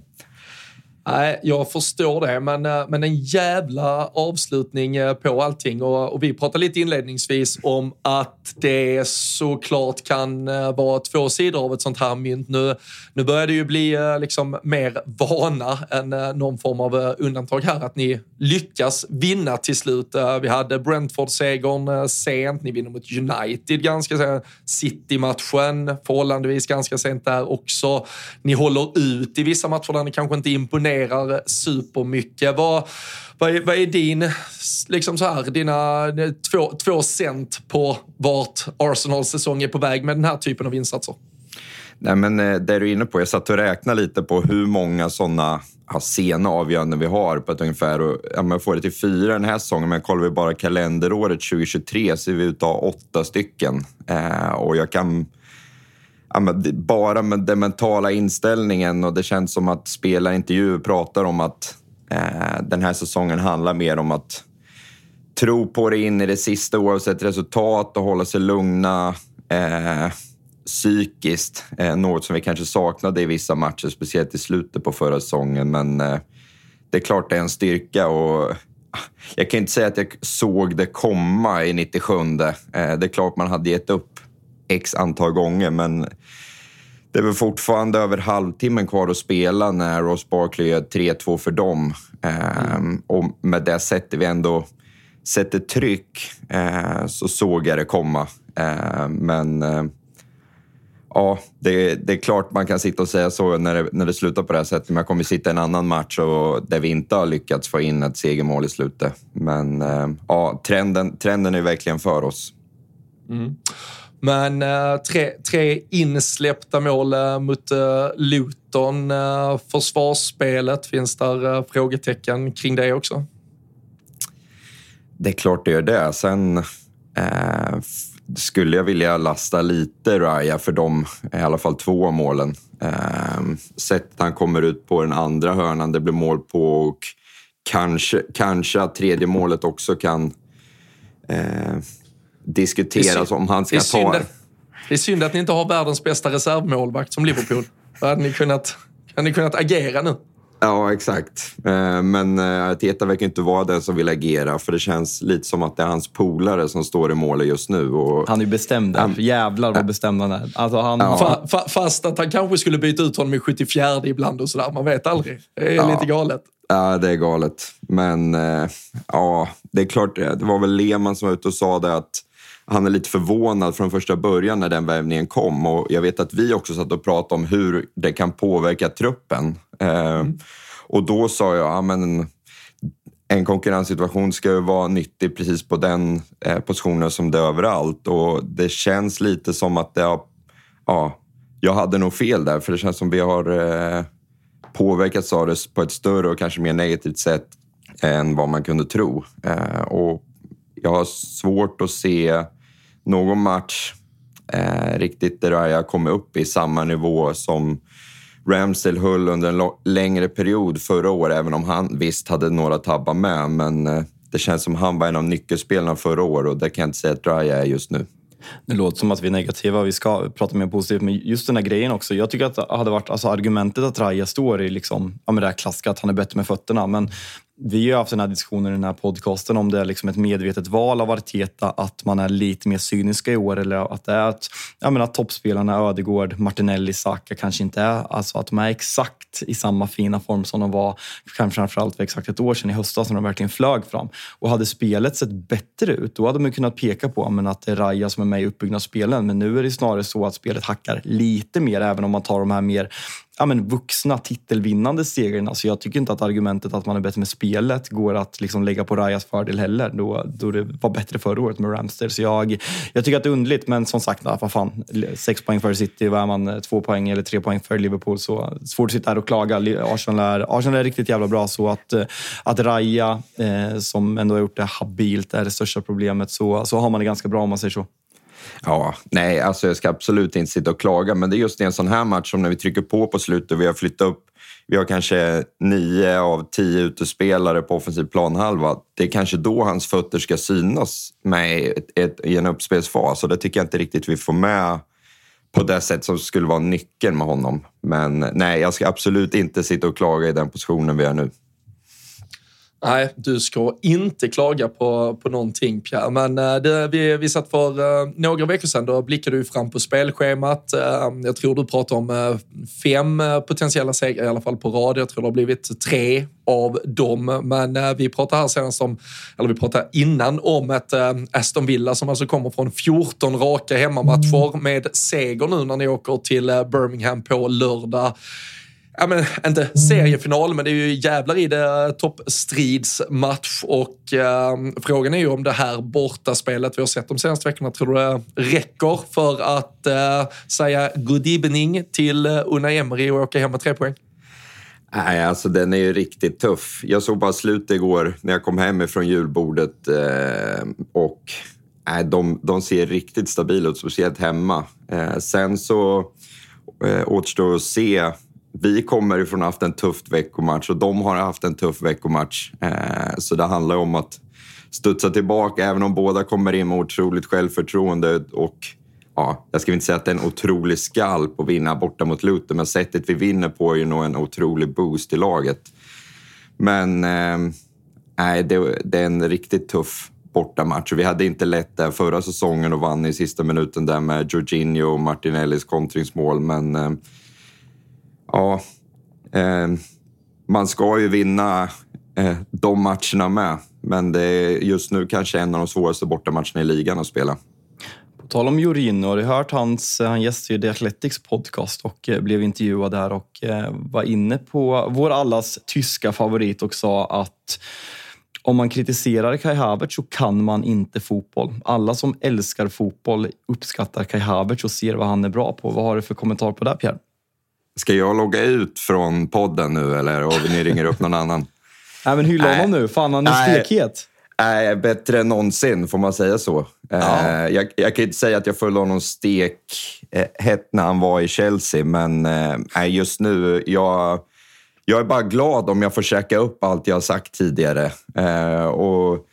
Nej, jag förstår det, men, eh, men en jävla avslutning eh, på allting. Och, och vi pratade lite inledningsvis om att det såklart kan eh, vara två sidor av ett sånt här mynt. Nu, nu börjar det ju bli liksom mer vana än någon form av undantag här, att ni lyckas vinna till slut. Vi hade Brentford-segern sent, ni vinner mot United ganska sent, City-matchen förhållandevis ganska sent där också. Ni håller ut i vissa matcher där ni kanske inte imponerar imponerar supermycket. Vad, vad, är, vad är din, liksom så här, dina eh, två, två cent på vart Arsenals säsong är på väg med den här typen av insatser? Nej, men det det du är inne på, jag satt och räknade lite på hur många sådana ja, sena avgöranden vi har på ett ungefär. Och, ja, man får det till fyra den här säsongen, men kollar vi bara kalenderåret 2023 ser vi ut att ha åtta stycken. Eh, och jag kan bara med den mentala inställningen och det känns som att spelarintervjuer pratar om att eh, den här säsongen handlar mer om att tro på det in i det sista oavsett resultat och hålla sig lugna eh, psykiskt. Eh, något som vi kanske saknade i vissa matcher, speciellt i slutet på förra säsongen. Men eh, det är klart det är en styrka och ah, jag kan inte säga att jag såg det komma i 97. Eh, det är klart man hade gett upp x antal gånger, men det är väl fortfarande över halvtimmen kvar att spela när Ross Barkley gör 3-2 för dem. Mm. och med det sättet vi ändå sätter tryck uh, så såg jag det komma. Uh, men uh, ja, det, det, är klart man kan sitta och säga så när det, när det slutar på det här sättet. Men jag kommer sitta i en annan match och, där vi inte har lyckats få in ett segermål i slutet. Men eh, ja, trenden, trenden är verkligen för oss. Mm. Men eh, tre, tre insläppta mål eh, mot eh, Luton. Försvarsspelet, finns där frågetecken kring det också? Det är klart det gör det. Sen eh, skulle jag vilja lasta lite Raya för de, i alla fall två målen. Eh, sättet han kommer ut på den andra hörnan, det blir mål på och kanske, kanske att tredje målet också kan eh, diskuteras om han ska ta... Det är synd att ni inte har världens bästa reservmålvakt som Liverpool. Då hade ni kunnat, hade ni kunnat agera nu. Ja, exakt. Eh, men eh, Arteta verkar inte vara den som vill agera för det känns lite som att det är hans polare som står i målet just nu. Och... Han är bestämd där. Jävlar vad bestämd han är. Alltså han... Ja. Fa fast att han kanske skulle byta ut honom i 74 ibland och sådär. Man vet aldrig. Det är ja. lite galet. Ja, det är galet. Men eh, ja, det är klart. Det var väl Lehmann som var ute och sa det att han är lite förvånad från första början när den värvningen kom. Och jag vet att vi också satt och pratade om hur det kan påverka truppen. Eh, mm. Och då sa jag, ja, men en konkurrenssituation ska ju vara nyttig precis på den eh, positionen som det är överallt. Och det känns lite som att det har... Ja, jag hade nog fel där, för det känns som vi har eh, påverkats av det på ett större och kanske mer negativt sätt än vad man kunde tro. Eh, och jag har svårt att se någon match eh, riktigt där jag kommit upp i samma nivå som Ramsdale höll under en längre period förra året, även om han visst hade några tabbar med. Men eh, det känns som han var en av nyckelspelarna förra året och det kan jag inte säga att Raya är just nu. Det låter som att vi är negativa, vi ska prata mer positivt. Men just den här grejen också. Jag tycker att det hade varit alltså argumentet att Raja står i liksom, ja, det här klassiska, att han är bättre med fötterna. Men vi har haft den här diskussionen i den här podcasten om det är liksom ett medvetet val av Arteta att man är lite mer cyniska i år eller att det är att, jag menar, toppspelarna Ödegård, Martinelli, Saka kanske inte är, alltså att de är exakt i samma fina form som de var kanske framförallt för exakt ett år sedan i höstas när de verkligen flög fram. Och hade spelet sett bättre ut, då hade man kunnat peka på men, att det är Raja som är med i uppbyggnadsspelen. Men nu är det snarare så att spelet hackar lite mer, även om man tar de här mer ja, men vuxna titelvinnande segrarna. Alltså jag tycker inte att argumentet att man är bättre med spelet går att liksom lägga på Rajas fördel heller, då, då det var bättre förra året med Ramster. Så jag, jag tycker att det är underligt, men som sagt, vad fan. Sex poäng för City, vad är man? Eh, två poäng eller tre poäng för Liverpool. Så svårt att sitta här och klaga. Arsenal är, Arsenal är riktigt jävla bra, så att, eh, att Raja, eh, som ändå har gjort det habilt, är det största problemet, så, så har man det ganska bra om man säger så. Ja, nej, alltså jag ska absolut inte sitta och klaga, men det är just i en sån här match som när vi trycker på på slutet och vi har flyttat upp vi har kanske nio av tio utespelare på offensiv planhalva. Det är kanske då hans fötter ska synas med ett, ett, i en uppspelsfas och det tycker jag inte riktigt vi får med på det sätt som skulle vara nyckeln med honom. Men nej, jag ska absolut inte sitta och klaga i den positionen vi är nu. Nej, du ska inte klaga på, på någonting Pierre. Men eh, det, vi, vi satt för uh, några veckor sedan, då blickade du fram på spelschemat. Uh, jag tror du pratade om fem potentiella segrar i alla fall på rad. Jag tror det har blivit tre av dem. Men vi pratade här senast om, eller vi pratade innan om ett Aston Villa som alltså kommer från 14 raka hemmamatcher med seger nu när ni åker till Birmingham på lördag ja, men, inte seriefinal, men det är ju jävlar i det toppstridsmatch och eh, frågan är ju om det här bortaspelet vi har sett de senaste veckorna, tror du det räcker för att eh, säga good evening till uh, Unai Emery och åka hem med tre poäng? Nej, alltså den är ju riktigt tuff. Jag såg bara slutet igår när jag kom hem från julbordet eh, och nej, de, de ser riktigt stabila ut, speciellt hemma. Eh, sen så eh, återstår att se vi kommer ifrån att ha haft en tuff veckomatch och de har haft en tuff veckomatch. Eh, så det handlar om att studsa tillbaka, även om båda kommer in med otroligt självförtroende och ja, jag ska inte säga att det är en otrolig skalp att vinna borta mot Luton, men sättet vi vinner på är ju nog en otrolig boost i laget. Men eh, det, det, är en riktigt tuff bortamatch. Vi hade inte lätt där förra säsongen och vann i sista minuten där med Jorginho och Martinellis kontringsmål, men eh, ja, eh, man ska ju vinna eh, de matcherna med. Men det är just nu kanske en av de svåraste bortamatcherna i ligan att spela. På tal om Jorginho, har du hört hans, eh, han gästade ju The Athletics podcast och eh, blev intervjuad där och eh, var inne på vår allas tyska favorit och sa att om man kritiserar Kai Havertz så kan man inte fotboll. Alla som älskar fotboll uppskattar Kai Havertz och ser vad han är bra på. Vad har du för kommentar på det, Pierre? Ska jag logga ut från podden nu eller och ni ringer upp någon annan? Nej, men hylla honom nu. Fan, han är stekhet. Nej, bättre än någonsin, får man säga så. Ja. Eh, jag, jag, kan inte säga att jag föll honom stek eh, hett när han var i Chelsea, men eh, just nu, jag, jag är bara glad om jag får käka upp allt jag har sagt tidigare. och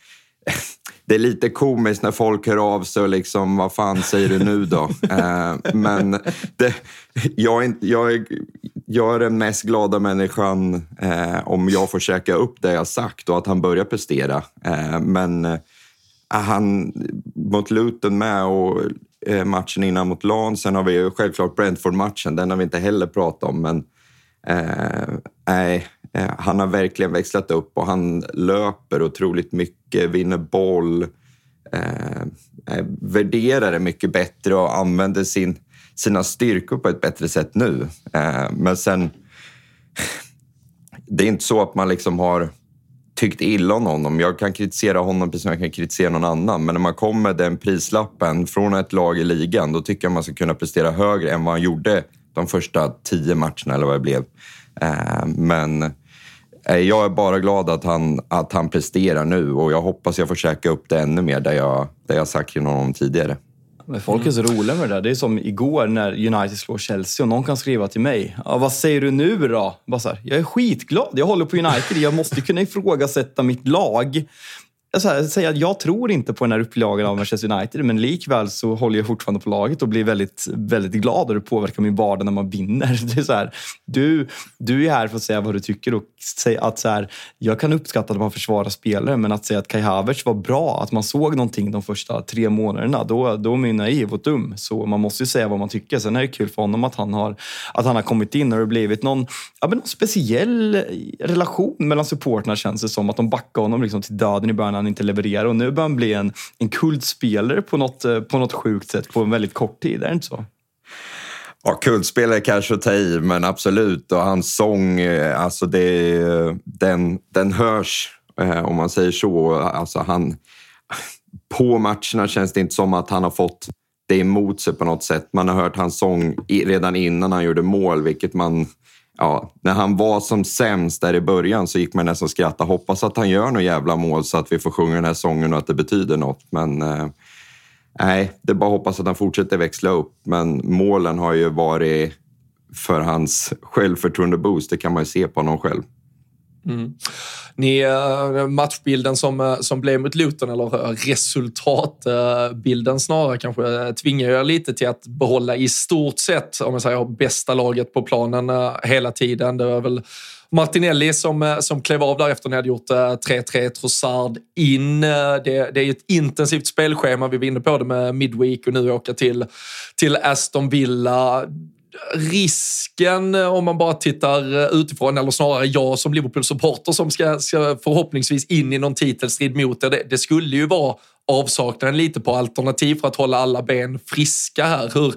det är lite komiskt när folk hör av sig och liksom, vad fan säger du nu då? eh, men det, jag, är jag, är, jag är den mest glada människan eh, om jag får käka upp det jag sagt och att han börjar prestera. Eh, men eh, han, mot Luton med och eh, matchen innan mot Lan, sen har vi självklart Brentford-matchen, den har vi inte heller pratat om. Men eh, nej, Eh, han har verkligen växlat upp och han löper otroligt mycket, vinner boll, eh, eh, värderar det mycket bättre och använder sin, sina styrkor på ett bättre sätt nu. Eh, men sen, det är inte så att man liksom har tyckt illa om honom. Jag kan kritisera honom precis som jag kan kritisera någon annan. Men när man kommer med den prislappen från ett lag i ligan, då tycker jag man ska kunna prestera högre än vad han gjorde de första tio matcherna eller vad det blev. Eh, men jag är bara glad att han, att han presterar nu och jag hoppas jag får käka upp det ännu mer där jag, där jag sagt till honom tidigare. Men folk är så roliga med det där. Det är som igår när United slår Chelsea och någon kan skriva till mig. Ja, vad säger du nu då? Bara så här, jag är skitglad. Jag håller på United. Jag måste kunna ifrågasätta mitt lag så här, säga att jag tror inte på den här upplagan av Manchester United, men likväl så håller jag fortfarande på laget och blir väldigt, väldigt glad och det påverkar min vardag när man vinner. Det är så här, du, du är här för att säga vad du tycker och säga att så här, jag kan uppskatta att man försvarar spelare, men att säga att Kai Havertz var bra, att man såg någonting de första tre månaderna, då, då är man ju naiv och dum. Så man måste ju säga vad man tycker. Sen är det kul för honom att han har, att han har kommit in och det blivit någon, ja, någon speciell relation mellan supportrarna känns det som. Att de backar honom liksom till döden i början han inte levererar. Och nu börjar han bli en, en kultspelare på något, eh, på något sjukt sätt på en väldigt kort tid. Är det inte så? Ja, kultspelare kanske att ta i, men absolut. Och hans sång, eh, alltså det, den, den hörs, eh, om man säger så. Alltså han, på matcherna känns det inte som att han har fått det emot sig på något sätt. Man har hört hans sång redan innan han gjorde mål, vilket man ja, när han var som sämst där i början så gick man nästan och skrattade. Hoppas att han gör något jävla mål så att vi får sjunga den här sången och att det betyder något. Men eh, nej, det är bara att hoppas att han fortsätter växla upp. Men målen har ju varit för hans självförtroende-boost. Det kan man ju se på honom själv. Mm. Ni, eh, matchbilden som, eh, som blev mot Luton, eller eh, resultatbilden snarare kanske, tvingar er lite till att behålla i stort sett, om man säger bästa laget på planen hela tiden. Det var väl Martinelli som, som klev av där efter ni hade gjort 3-3, Trossard in. Det, det är ett intensivt spelschema, vi var inne på det med Midweek och nu åka till, till Aston Villa risken eh, om man bara tittar eh, utifrån, eller snarare jag som Liverpool-supporter som ska, ska, förhoppningsvis in i någon titelstrid mot det, det skulle ju vara avsaknaden lite på alternativ för att hålla alla ben friska här. Hur,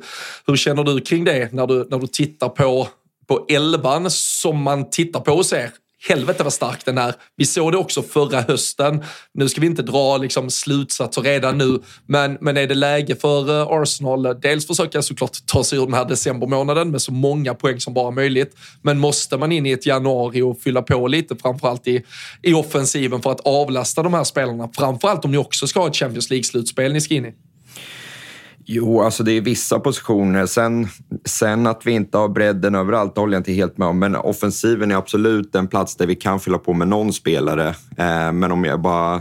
hur känner du kring det när du, när du tittar på, på elvan som man tittar på och ser? Helvete vad stark den är. Vi såg det också förra hösten. Nu ska vi inte dra liksom slutsatser redan nu, men, men är det läge för eh, Arsenal, dels försöka såklart ta sig ur den här decembermånaden med så många poäng som bara möjligt, men måste man in i ett januari och fylla på lite, framförallt i, i offensiven för att avlasta de här spelarna, framförallt om ni också ska ha ett Champions League-slutspel ni ska in i? Jo, alltså det är vissa positioner. Sen, sen att vi inte har bredden överallt, det håller jag inte helt med om. Men offensiven är absolut en plats där vi kan fylla på med någon spelare. Eh, men om jag bara...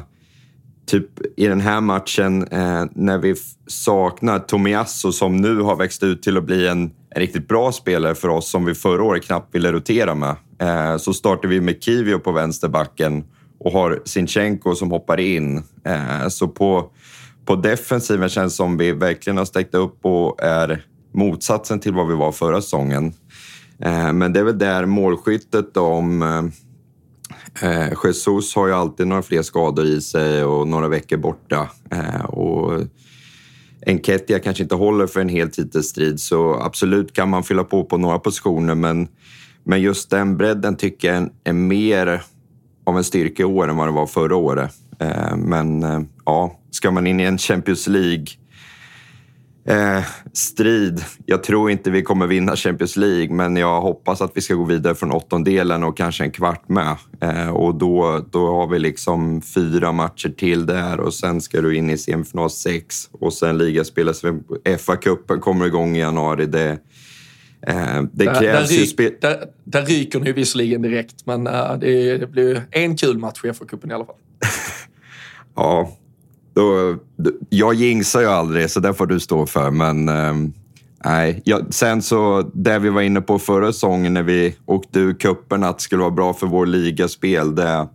Typ i den här matchen eh, när vi saknar Tomiasso som nu har växt ut till att bli en, en riktigt bra spelare för oss som vi förra året knappt ville rotera med. Eh, så startar vi med Kivio på vänsterbacken och har Sinchenko som hoppar in. Eh, så på på defensiven känns det som vi verkligen har stäckt upp och är motsatsen till vad vi var förra säsongen. Eh, men det är väl där målskyttet om... Eh, eh, Jesus har ju alltid några fler skador i sig och några veckor borta. Och Enketia kanske inte håller för en hel titelstrid så absolut kan man fylla på på några positioner men, men just den bredden tycker jag är mer av en styrka i år än vad det var förra året. Men ja, ska man in i en Champions League eh, strid. Jag tror inte vi kommer vinna Champions League, men jag hoppas att vi ska gå vidare från åttondelen och kanske en kvart med. Eh, och då, då har vi liksom fyra matcher till där och sen ska du in i semifinal sex och sen ligaspel. FA-cupen kommer igång i januari. Det, Eh, det där, krävs där, ryk, ju där, där ryker ni visserligen direkt, men uh, det, det blir en kul match i FA-cupen i alla fall. ja, då, jag jinxar ju aldrig, så det får du stå för. Men eh, nej, jag, sen så, det vi var inne på förra säsongen när vi åkte ur cupen, att det skulle vara bra för vår ligaspel. Det,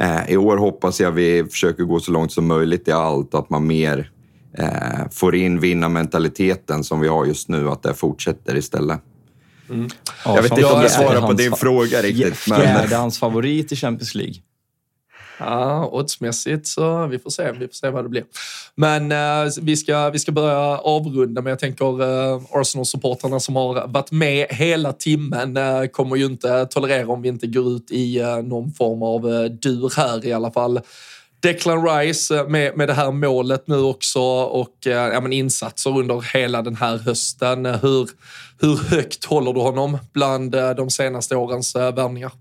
eh, I år hoppas jag vi försöker gå så långt som möjligt i allt, att man mer eh, får in vinnarmentaliteten som vi har just nu, att det fortsätter istället. Mm. jag vet inte om det svarar på din fråga riktigt. Fjärde hans favorit i Champions League. Ja, oddsmässigt så vi får se, vi får se vad det blir. Men eh, vi, ska, vi ska börja avrunda, men jag tänker eh, Arsenal-supportrarna som har varit med hela timmen eh, kommer ju inte tolerera om vi inte går ut i eh, någon form av eh, dur här i alla fall. Declan Rice eh, med, med det här målet nu också och eh, ja, men insatser under hela den här hösten. Hur, hur högt håller du honom bland eh, de senaste årens eh, värvningar?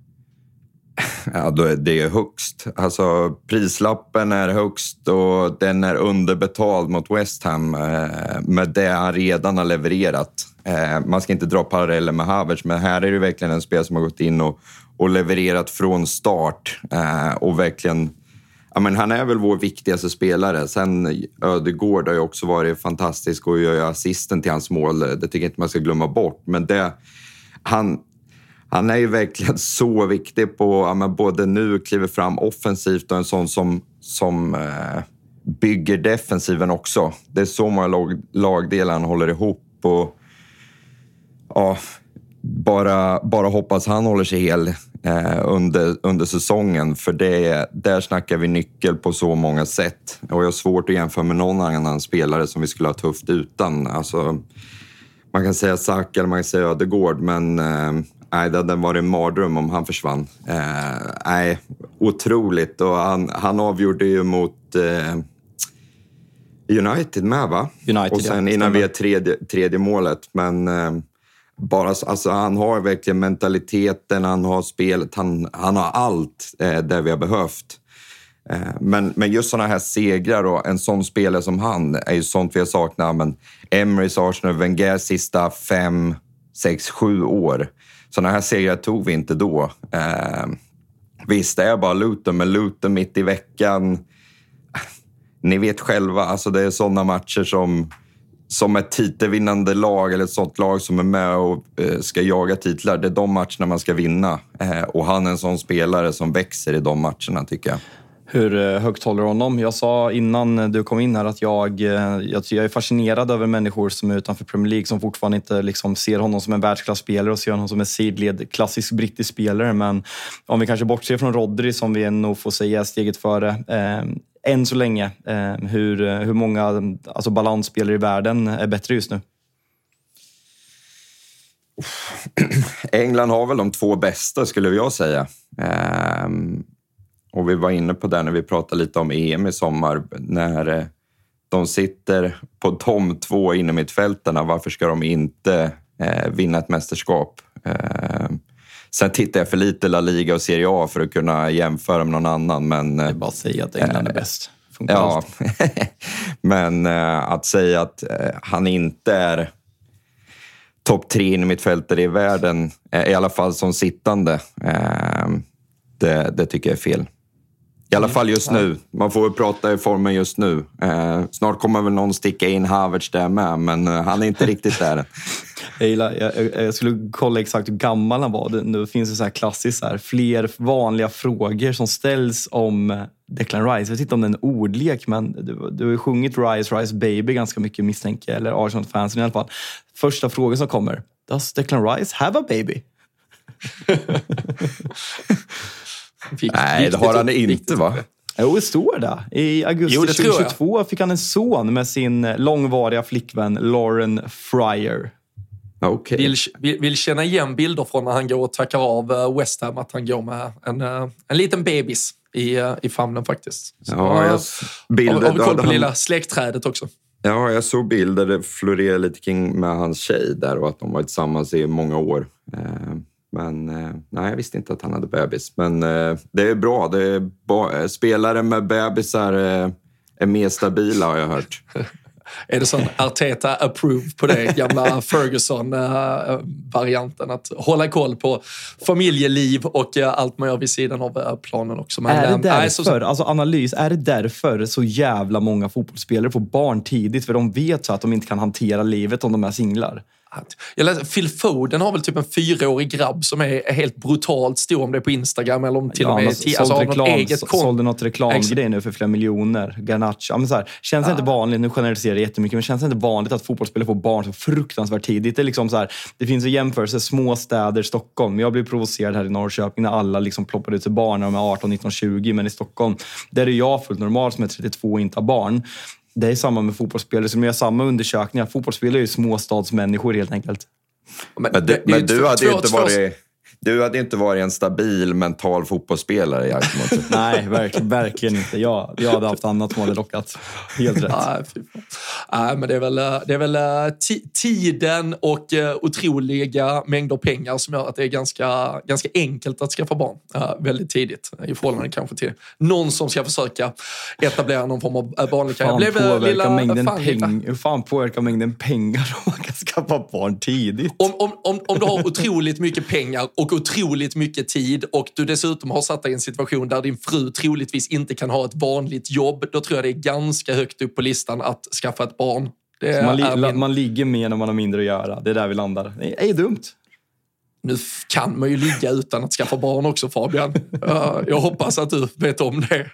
Ja, då är det högst. Alltså, prislappen är högst och den är underbetald mot West Ham eh, med det han redan har levererat. Eh, man ska inte dra paralleller med Havertz, men här är det verkligen en spelare som har gått in och, och levererat från start eh, och verkligen Ja, men han är väl vår viktigaste spelare. Sen Ödegård har ju också varit fantastisk och gör assisten till hans mål. Det tycker jag inte man ska glömma bort. Men det, han, han är ju verkligen så viktig på, ja, både nu kliver fram offensivt och en sån som, som eh, bygger defensiven också. Det är så många lag, lagdelar han håller ihop. Och, ja, bara, bara hoppas han håller sig hel eh, under, under säsongen. För det, där snackar vi nyckel på så många sätt. Och jag har svårt att jämföra med någon annan spelare som vi skulle ha tufft utan. Alltså, man kan säga Saka eller man kan säga Ödegård, men eh, nej, det hade varit en mardröm om han försvann. Eh, nej, otroligt. Och han, han avgjorde ju mot eh, United med, va? United, Och sen ja, innan vi är tredje, tredje målet. Men eh, bara, alltså, han har verkligen mentaliteten, han har spelet, han, han har allt eh, det vi har behövt. Eh, Men, men just såna här segrar och en sån spelare som han är ju sånt vi har saknat. Men Emrys Arsenal, Wenger sista fem, sex, sju år. Sådana här segrar tog vi inte då. Eh, visst, det är bara Luton, men Luton mitt i veckan. Ni vet själva, alltså det är sådana matcher som som ett titelvinnande lag eller ett sånt lag som är med och eh, ska jaga titlar. Det är de matcherna man ska vinna. Eh, och han är en sån spelare som växer i de matcherna tycker jag. Hur eh, högt håller du honom? Jag sa innan du kom in här att jag, eh, jag, jag är fascinerad över människor som är utanför Premier League som fortfarande inte liksom ser honom som en världsklasspelare och ser honom som en sidled klassisk brittisk spelare. Men om vi kanske bortser från Rodri som vi nog får säga är steget före. Eh, än så länge, eh, hur, eh, hur många alltså balansspelare i världen är bättre just nu? England har väl de två bästa skulle jag säga. Ehm, och vi var inne på det när vi pratade lite om EM i sommar. När eh, de sitter på de två innermittfältarna, varför ska de inte eh, vinna ett mästerskap? Ehm, sen tittar jag för lite La Liga och Serie A för att kunna jämföra med någon annan. Men, Det eh, är bara att säga att England är bäst. Funkar Ja, men eh, att säga att eh, han inte är topp tre in i världen, eh, i alla fall som sittande, eh, det, det tycker jag är fel. I alla fall just nu. Man får väl prata i formen just nu. Eh, snart kommer väl någon sticka in Havertz där med, men eh, han är inte riktigt där. Jag, gillar, jag, jag, skulle kolla exakt hur gammal han var. Det, nu finns det så här klassiskt, så här, fler vanliga frågor som ställs om Declan Rice. Jag vet inte om det är en ordlek, men du, du har ju sjungit Rise, Rise Baby ganska mycket misstänker eller Arsenal-fansen i alla fall. Första frågan som kommer, Does Declan Rice have a baby? Vikt- Nej, det har han inte, va? Jo, det står det. I augusti Jo, det tror jag. 2022 fick han en son med sin långvariga flickvän Lauren Fryer. Okej. Vill, vill, vill känna igen bilder från när han går och tackar av eh, West Ham, att han går med en, eh, en liten bebis i, eh, i famnen faktiskt. Så, Ja, jag, bilder, har vi koll på han- lilla släktträdet också. Ja, jag såg bilder det florerar lite kring med hans tjej där och att de varit tillsammans i många år. Men eh, nej, jag visste inte att han hade bebis. Men eh, det är bra. Det är eh, spelare med bebisar är mer stabila har jag hört. Är det sån Arteta approve på det? Gamla Ferguson-varianten. Att hålla koll på familjeliv och allt man gör vid sidan av planen också. Men, är det eh, nej, därför, så- alltså analys, är det därför så jävla många fotbollsspelare får barn tidigt? För de vet så att de inte kan hantera livet om de är singlar. Jag läste, Phil Foden har väl typ en fyraårig grabb som är helt brutalt stor, om det är på Instagram eller om till och han med alltså, har något reklam, eget så- sålde något reklamgrej nu för flera miljoner. Garnacho. Ja, men så här, känns det inte vanligt, nu generaliserar jag jättemycket, men känns det inte vanligt att fotbollsspelare får barn så fruktansvärt tidigt? Det, är liksom så här, det finns en jämförelse, små städer, Stockholm. Jag blev provocerad här i Norrköping när alla liksom ploppade ut sig barn när de är 18, 19, 20. Men i Stockholm, där är jag fullt normal som är 32 och inte har barn. Det är samma med fotbollsspelare som gör samma undersökningar. Fotbollsspelare är ju småstadsmänniskor helt enkelt. Men, du, det- det är men ju du hade ju inte varit... Du hade inte varit en stabil mental fotbollsspelare, Jarkmo. Nej, verkligen, verkligen inte. Jag, jag hade haft annat som hade lockat. Helt rätt. Nej. Nej, men det är väl, det är väl eh, ti- tiden och eh, otroliga mängder pengar som gör att det är ganska, ganska enkelt att skaffa barn eh, väldigt tidigt i förhållande kanske till någon som ska försöka etablera någon form av vanlig karriär. Fan Blev, påverkar, lilla- mängden fan, peng, hur fan påverkar mängden pengar om man kan skaffa barn tidigt? Om, om, om, om du har otroligt mycket pengar och otroligt mycket tid och du dessutom har satt dig i en situation där din fru troligtvis inte kan ha ett vanligt jobb, då tror jag det är ganska högt upp på listan att skaffa ett barn. Man, li, min- man ligger mer när man har mindre att göra. Det är där vi landar. Det är dumt. Nu kan man ju ligga utan att skaffa barn också Fabian. Jag hoppas att du vet om det.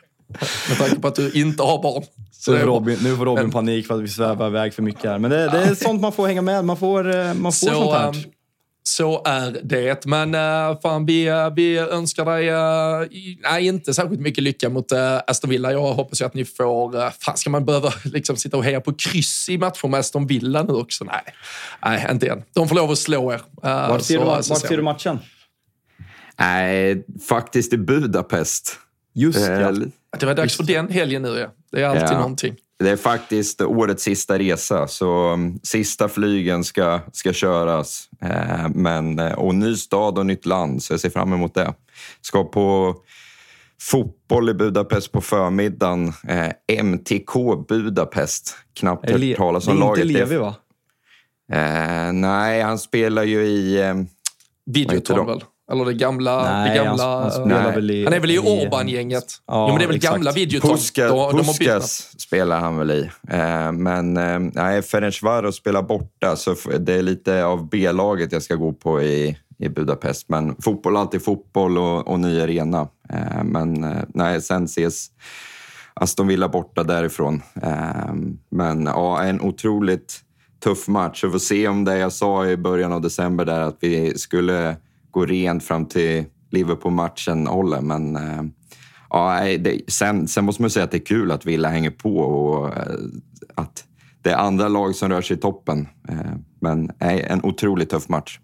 Med tanke på att du inte har barn. Så Nu får. Robin, nu får Robin Men- panik för att vi svävar iväg för mycket här. Men det, det är sånt man får hänga med. Man får, eh, man får sånt Så, här. Så är det. Men uh, fan, vi, eh, vi önskar dig i- nej, inte särskilt mycket lycka mot uh, Aston Villa. Jag hoppas ju att ni får... Uh, fan, ska man behöva liksom, sitta och heja på kryss i matcher med Aston Villa nu också? Nej, nej inte än. De får lov att slå er. Uh, Vart ser, så- du, så vart ser du matchen? Nej, faktiskt i Budapest. Just ja. Det var dags för den helgen nu. Ja. Det är alltid Ja. någonting. Det är faktiskt årets sista resa, så um, sista flygen ska, ska köras. Eh, men, eh, och ny stad och nytt land, så jag ser fram emot det. Ska på fotboll i Budapest på förmiddagen. Eh, MTK Budapest. Knappt Är Le- hört talas det om är laget. inte Levi va? Nej, han spelar ju i... Eh, de? väl? Eller det gamla... Nej, det gamla han, han spelar Nej. väl i... han är väl i i- Orban-gänget? Ja, jo, men det är väl exakt. gamla Videotron? Puska, De-. Puskas spelar han väl i. Eh, men eh, nej, Ferencvaros spelar borta, så det är lite av B-laget jag ska gå på i, i Budapest. Men fotboll är alltid fotboll och, och ny arena. Eh, men eh, nej, sen ses Aston Villa borta därifrån. Eh, men ja, en otroligt tuff match. Vi får se om det jag sa i början av december där att vi skulle gå rent fram till Liverpool-matchen håller. Men eh, ja, det, sen, sen måste man säga att det är kul att Villa hänger på och eh, att det är andra lag som rör sig i toppen. Eh, men nej, en otroligt tuff match.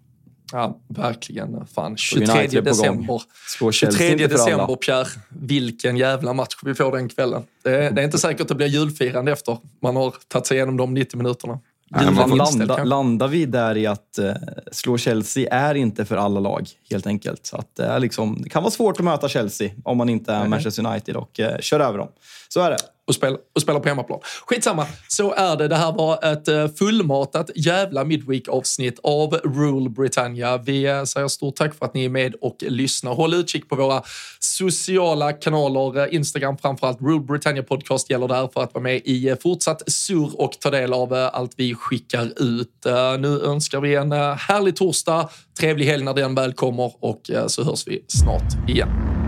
Ja, verkligen. Fan, United 23 är på gång. december. Slår Chelsea 23 inte för alla. december, Pierre. Vilken jävla match vi får den kvällen. Det är, det är inte säkert att det blir julfirande efter man har tagit sig igenom de 90 minuterna. Landa, landar vi där i att eh, slå Chelsea är inte för alla lag, helt enkelt. Så att det, är liksom, det kan vara svårt att möta Chelsea om man inte är Manchester United och eh, kör över dem. Så är det och spela, och spela på hemmaplan. Skitsamma, så är det. Det här var ett eh, fullmatat jävla midweek-avsnitt av Rule Britannia. Vi eh, säger stort tack för att ni är med och lyssnar. Håll utkik på våra sociala kanaler. Eh, Instagram framförallt. Rule Britannia Podcast gäller där för att vara med i fortsatt surr och ta del av allt vi skickar ut. Nu önskar vi en härlig torsdag, trevlig helg när den väl kommer och så hörs vi snart igen.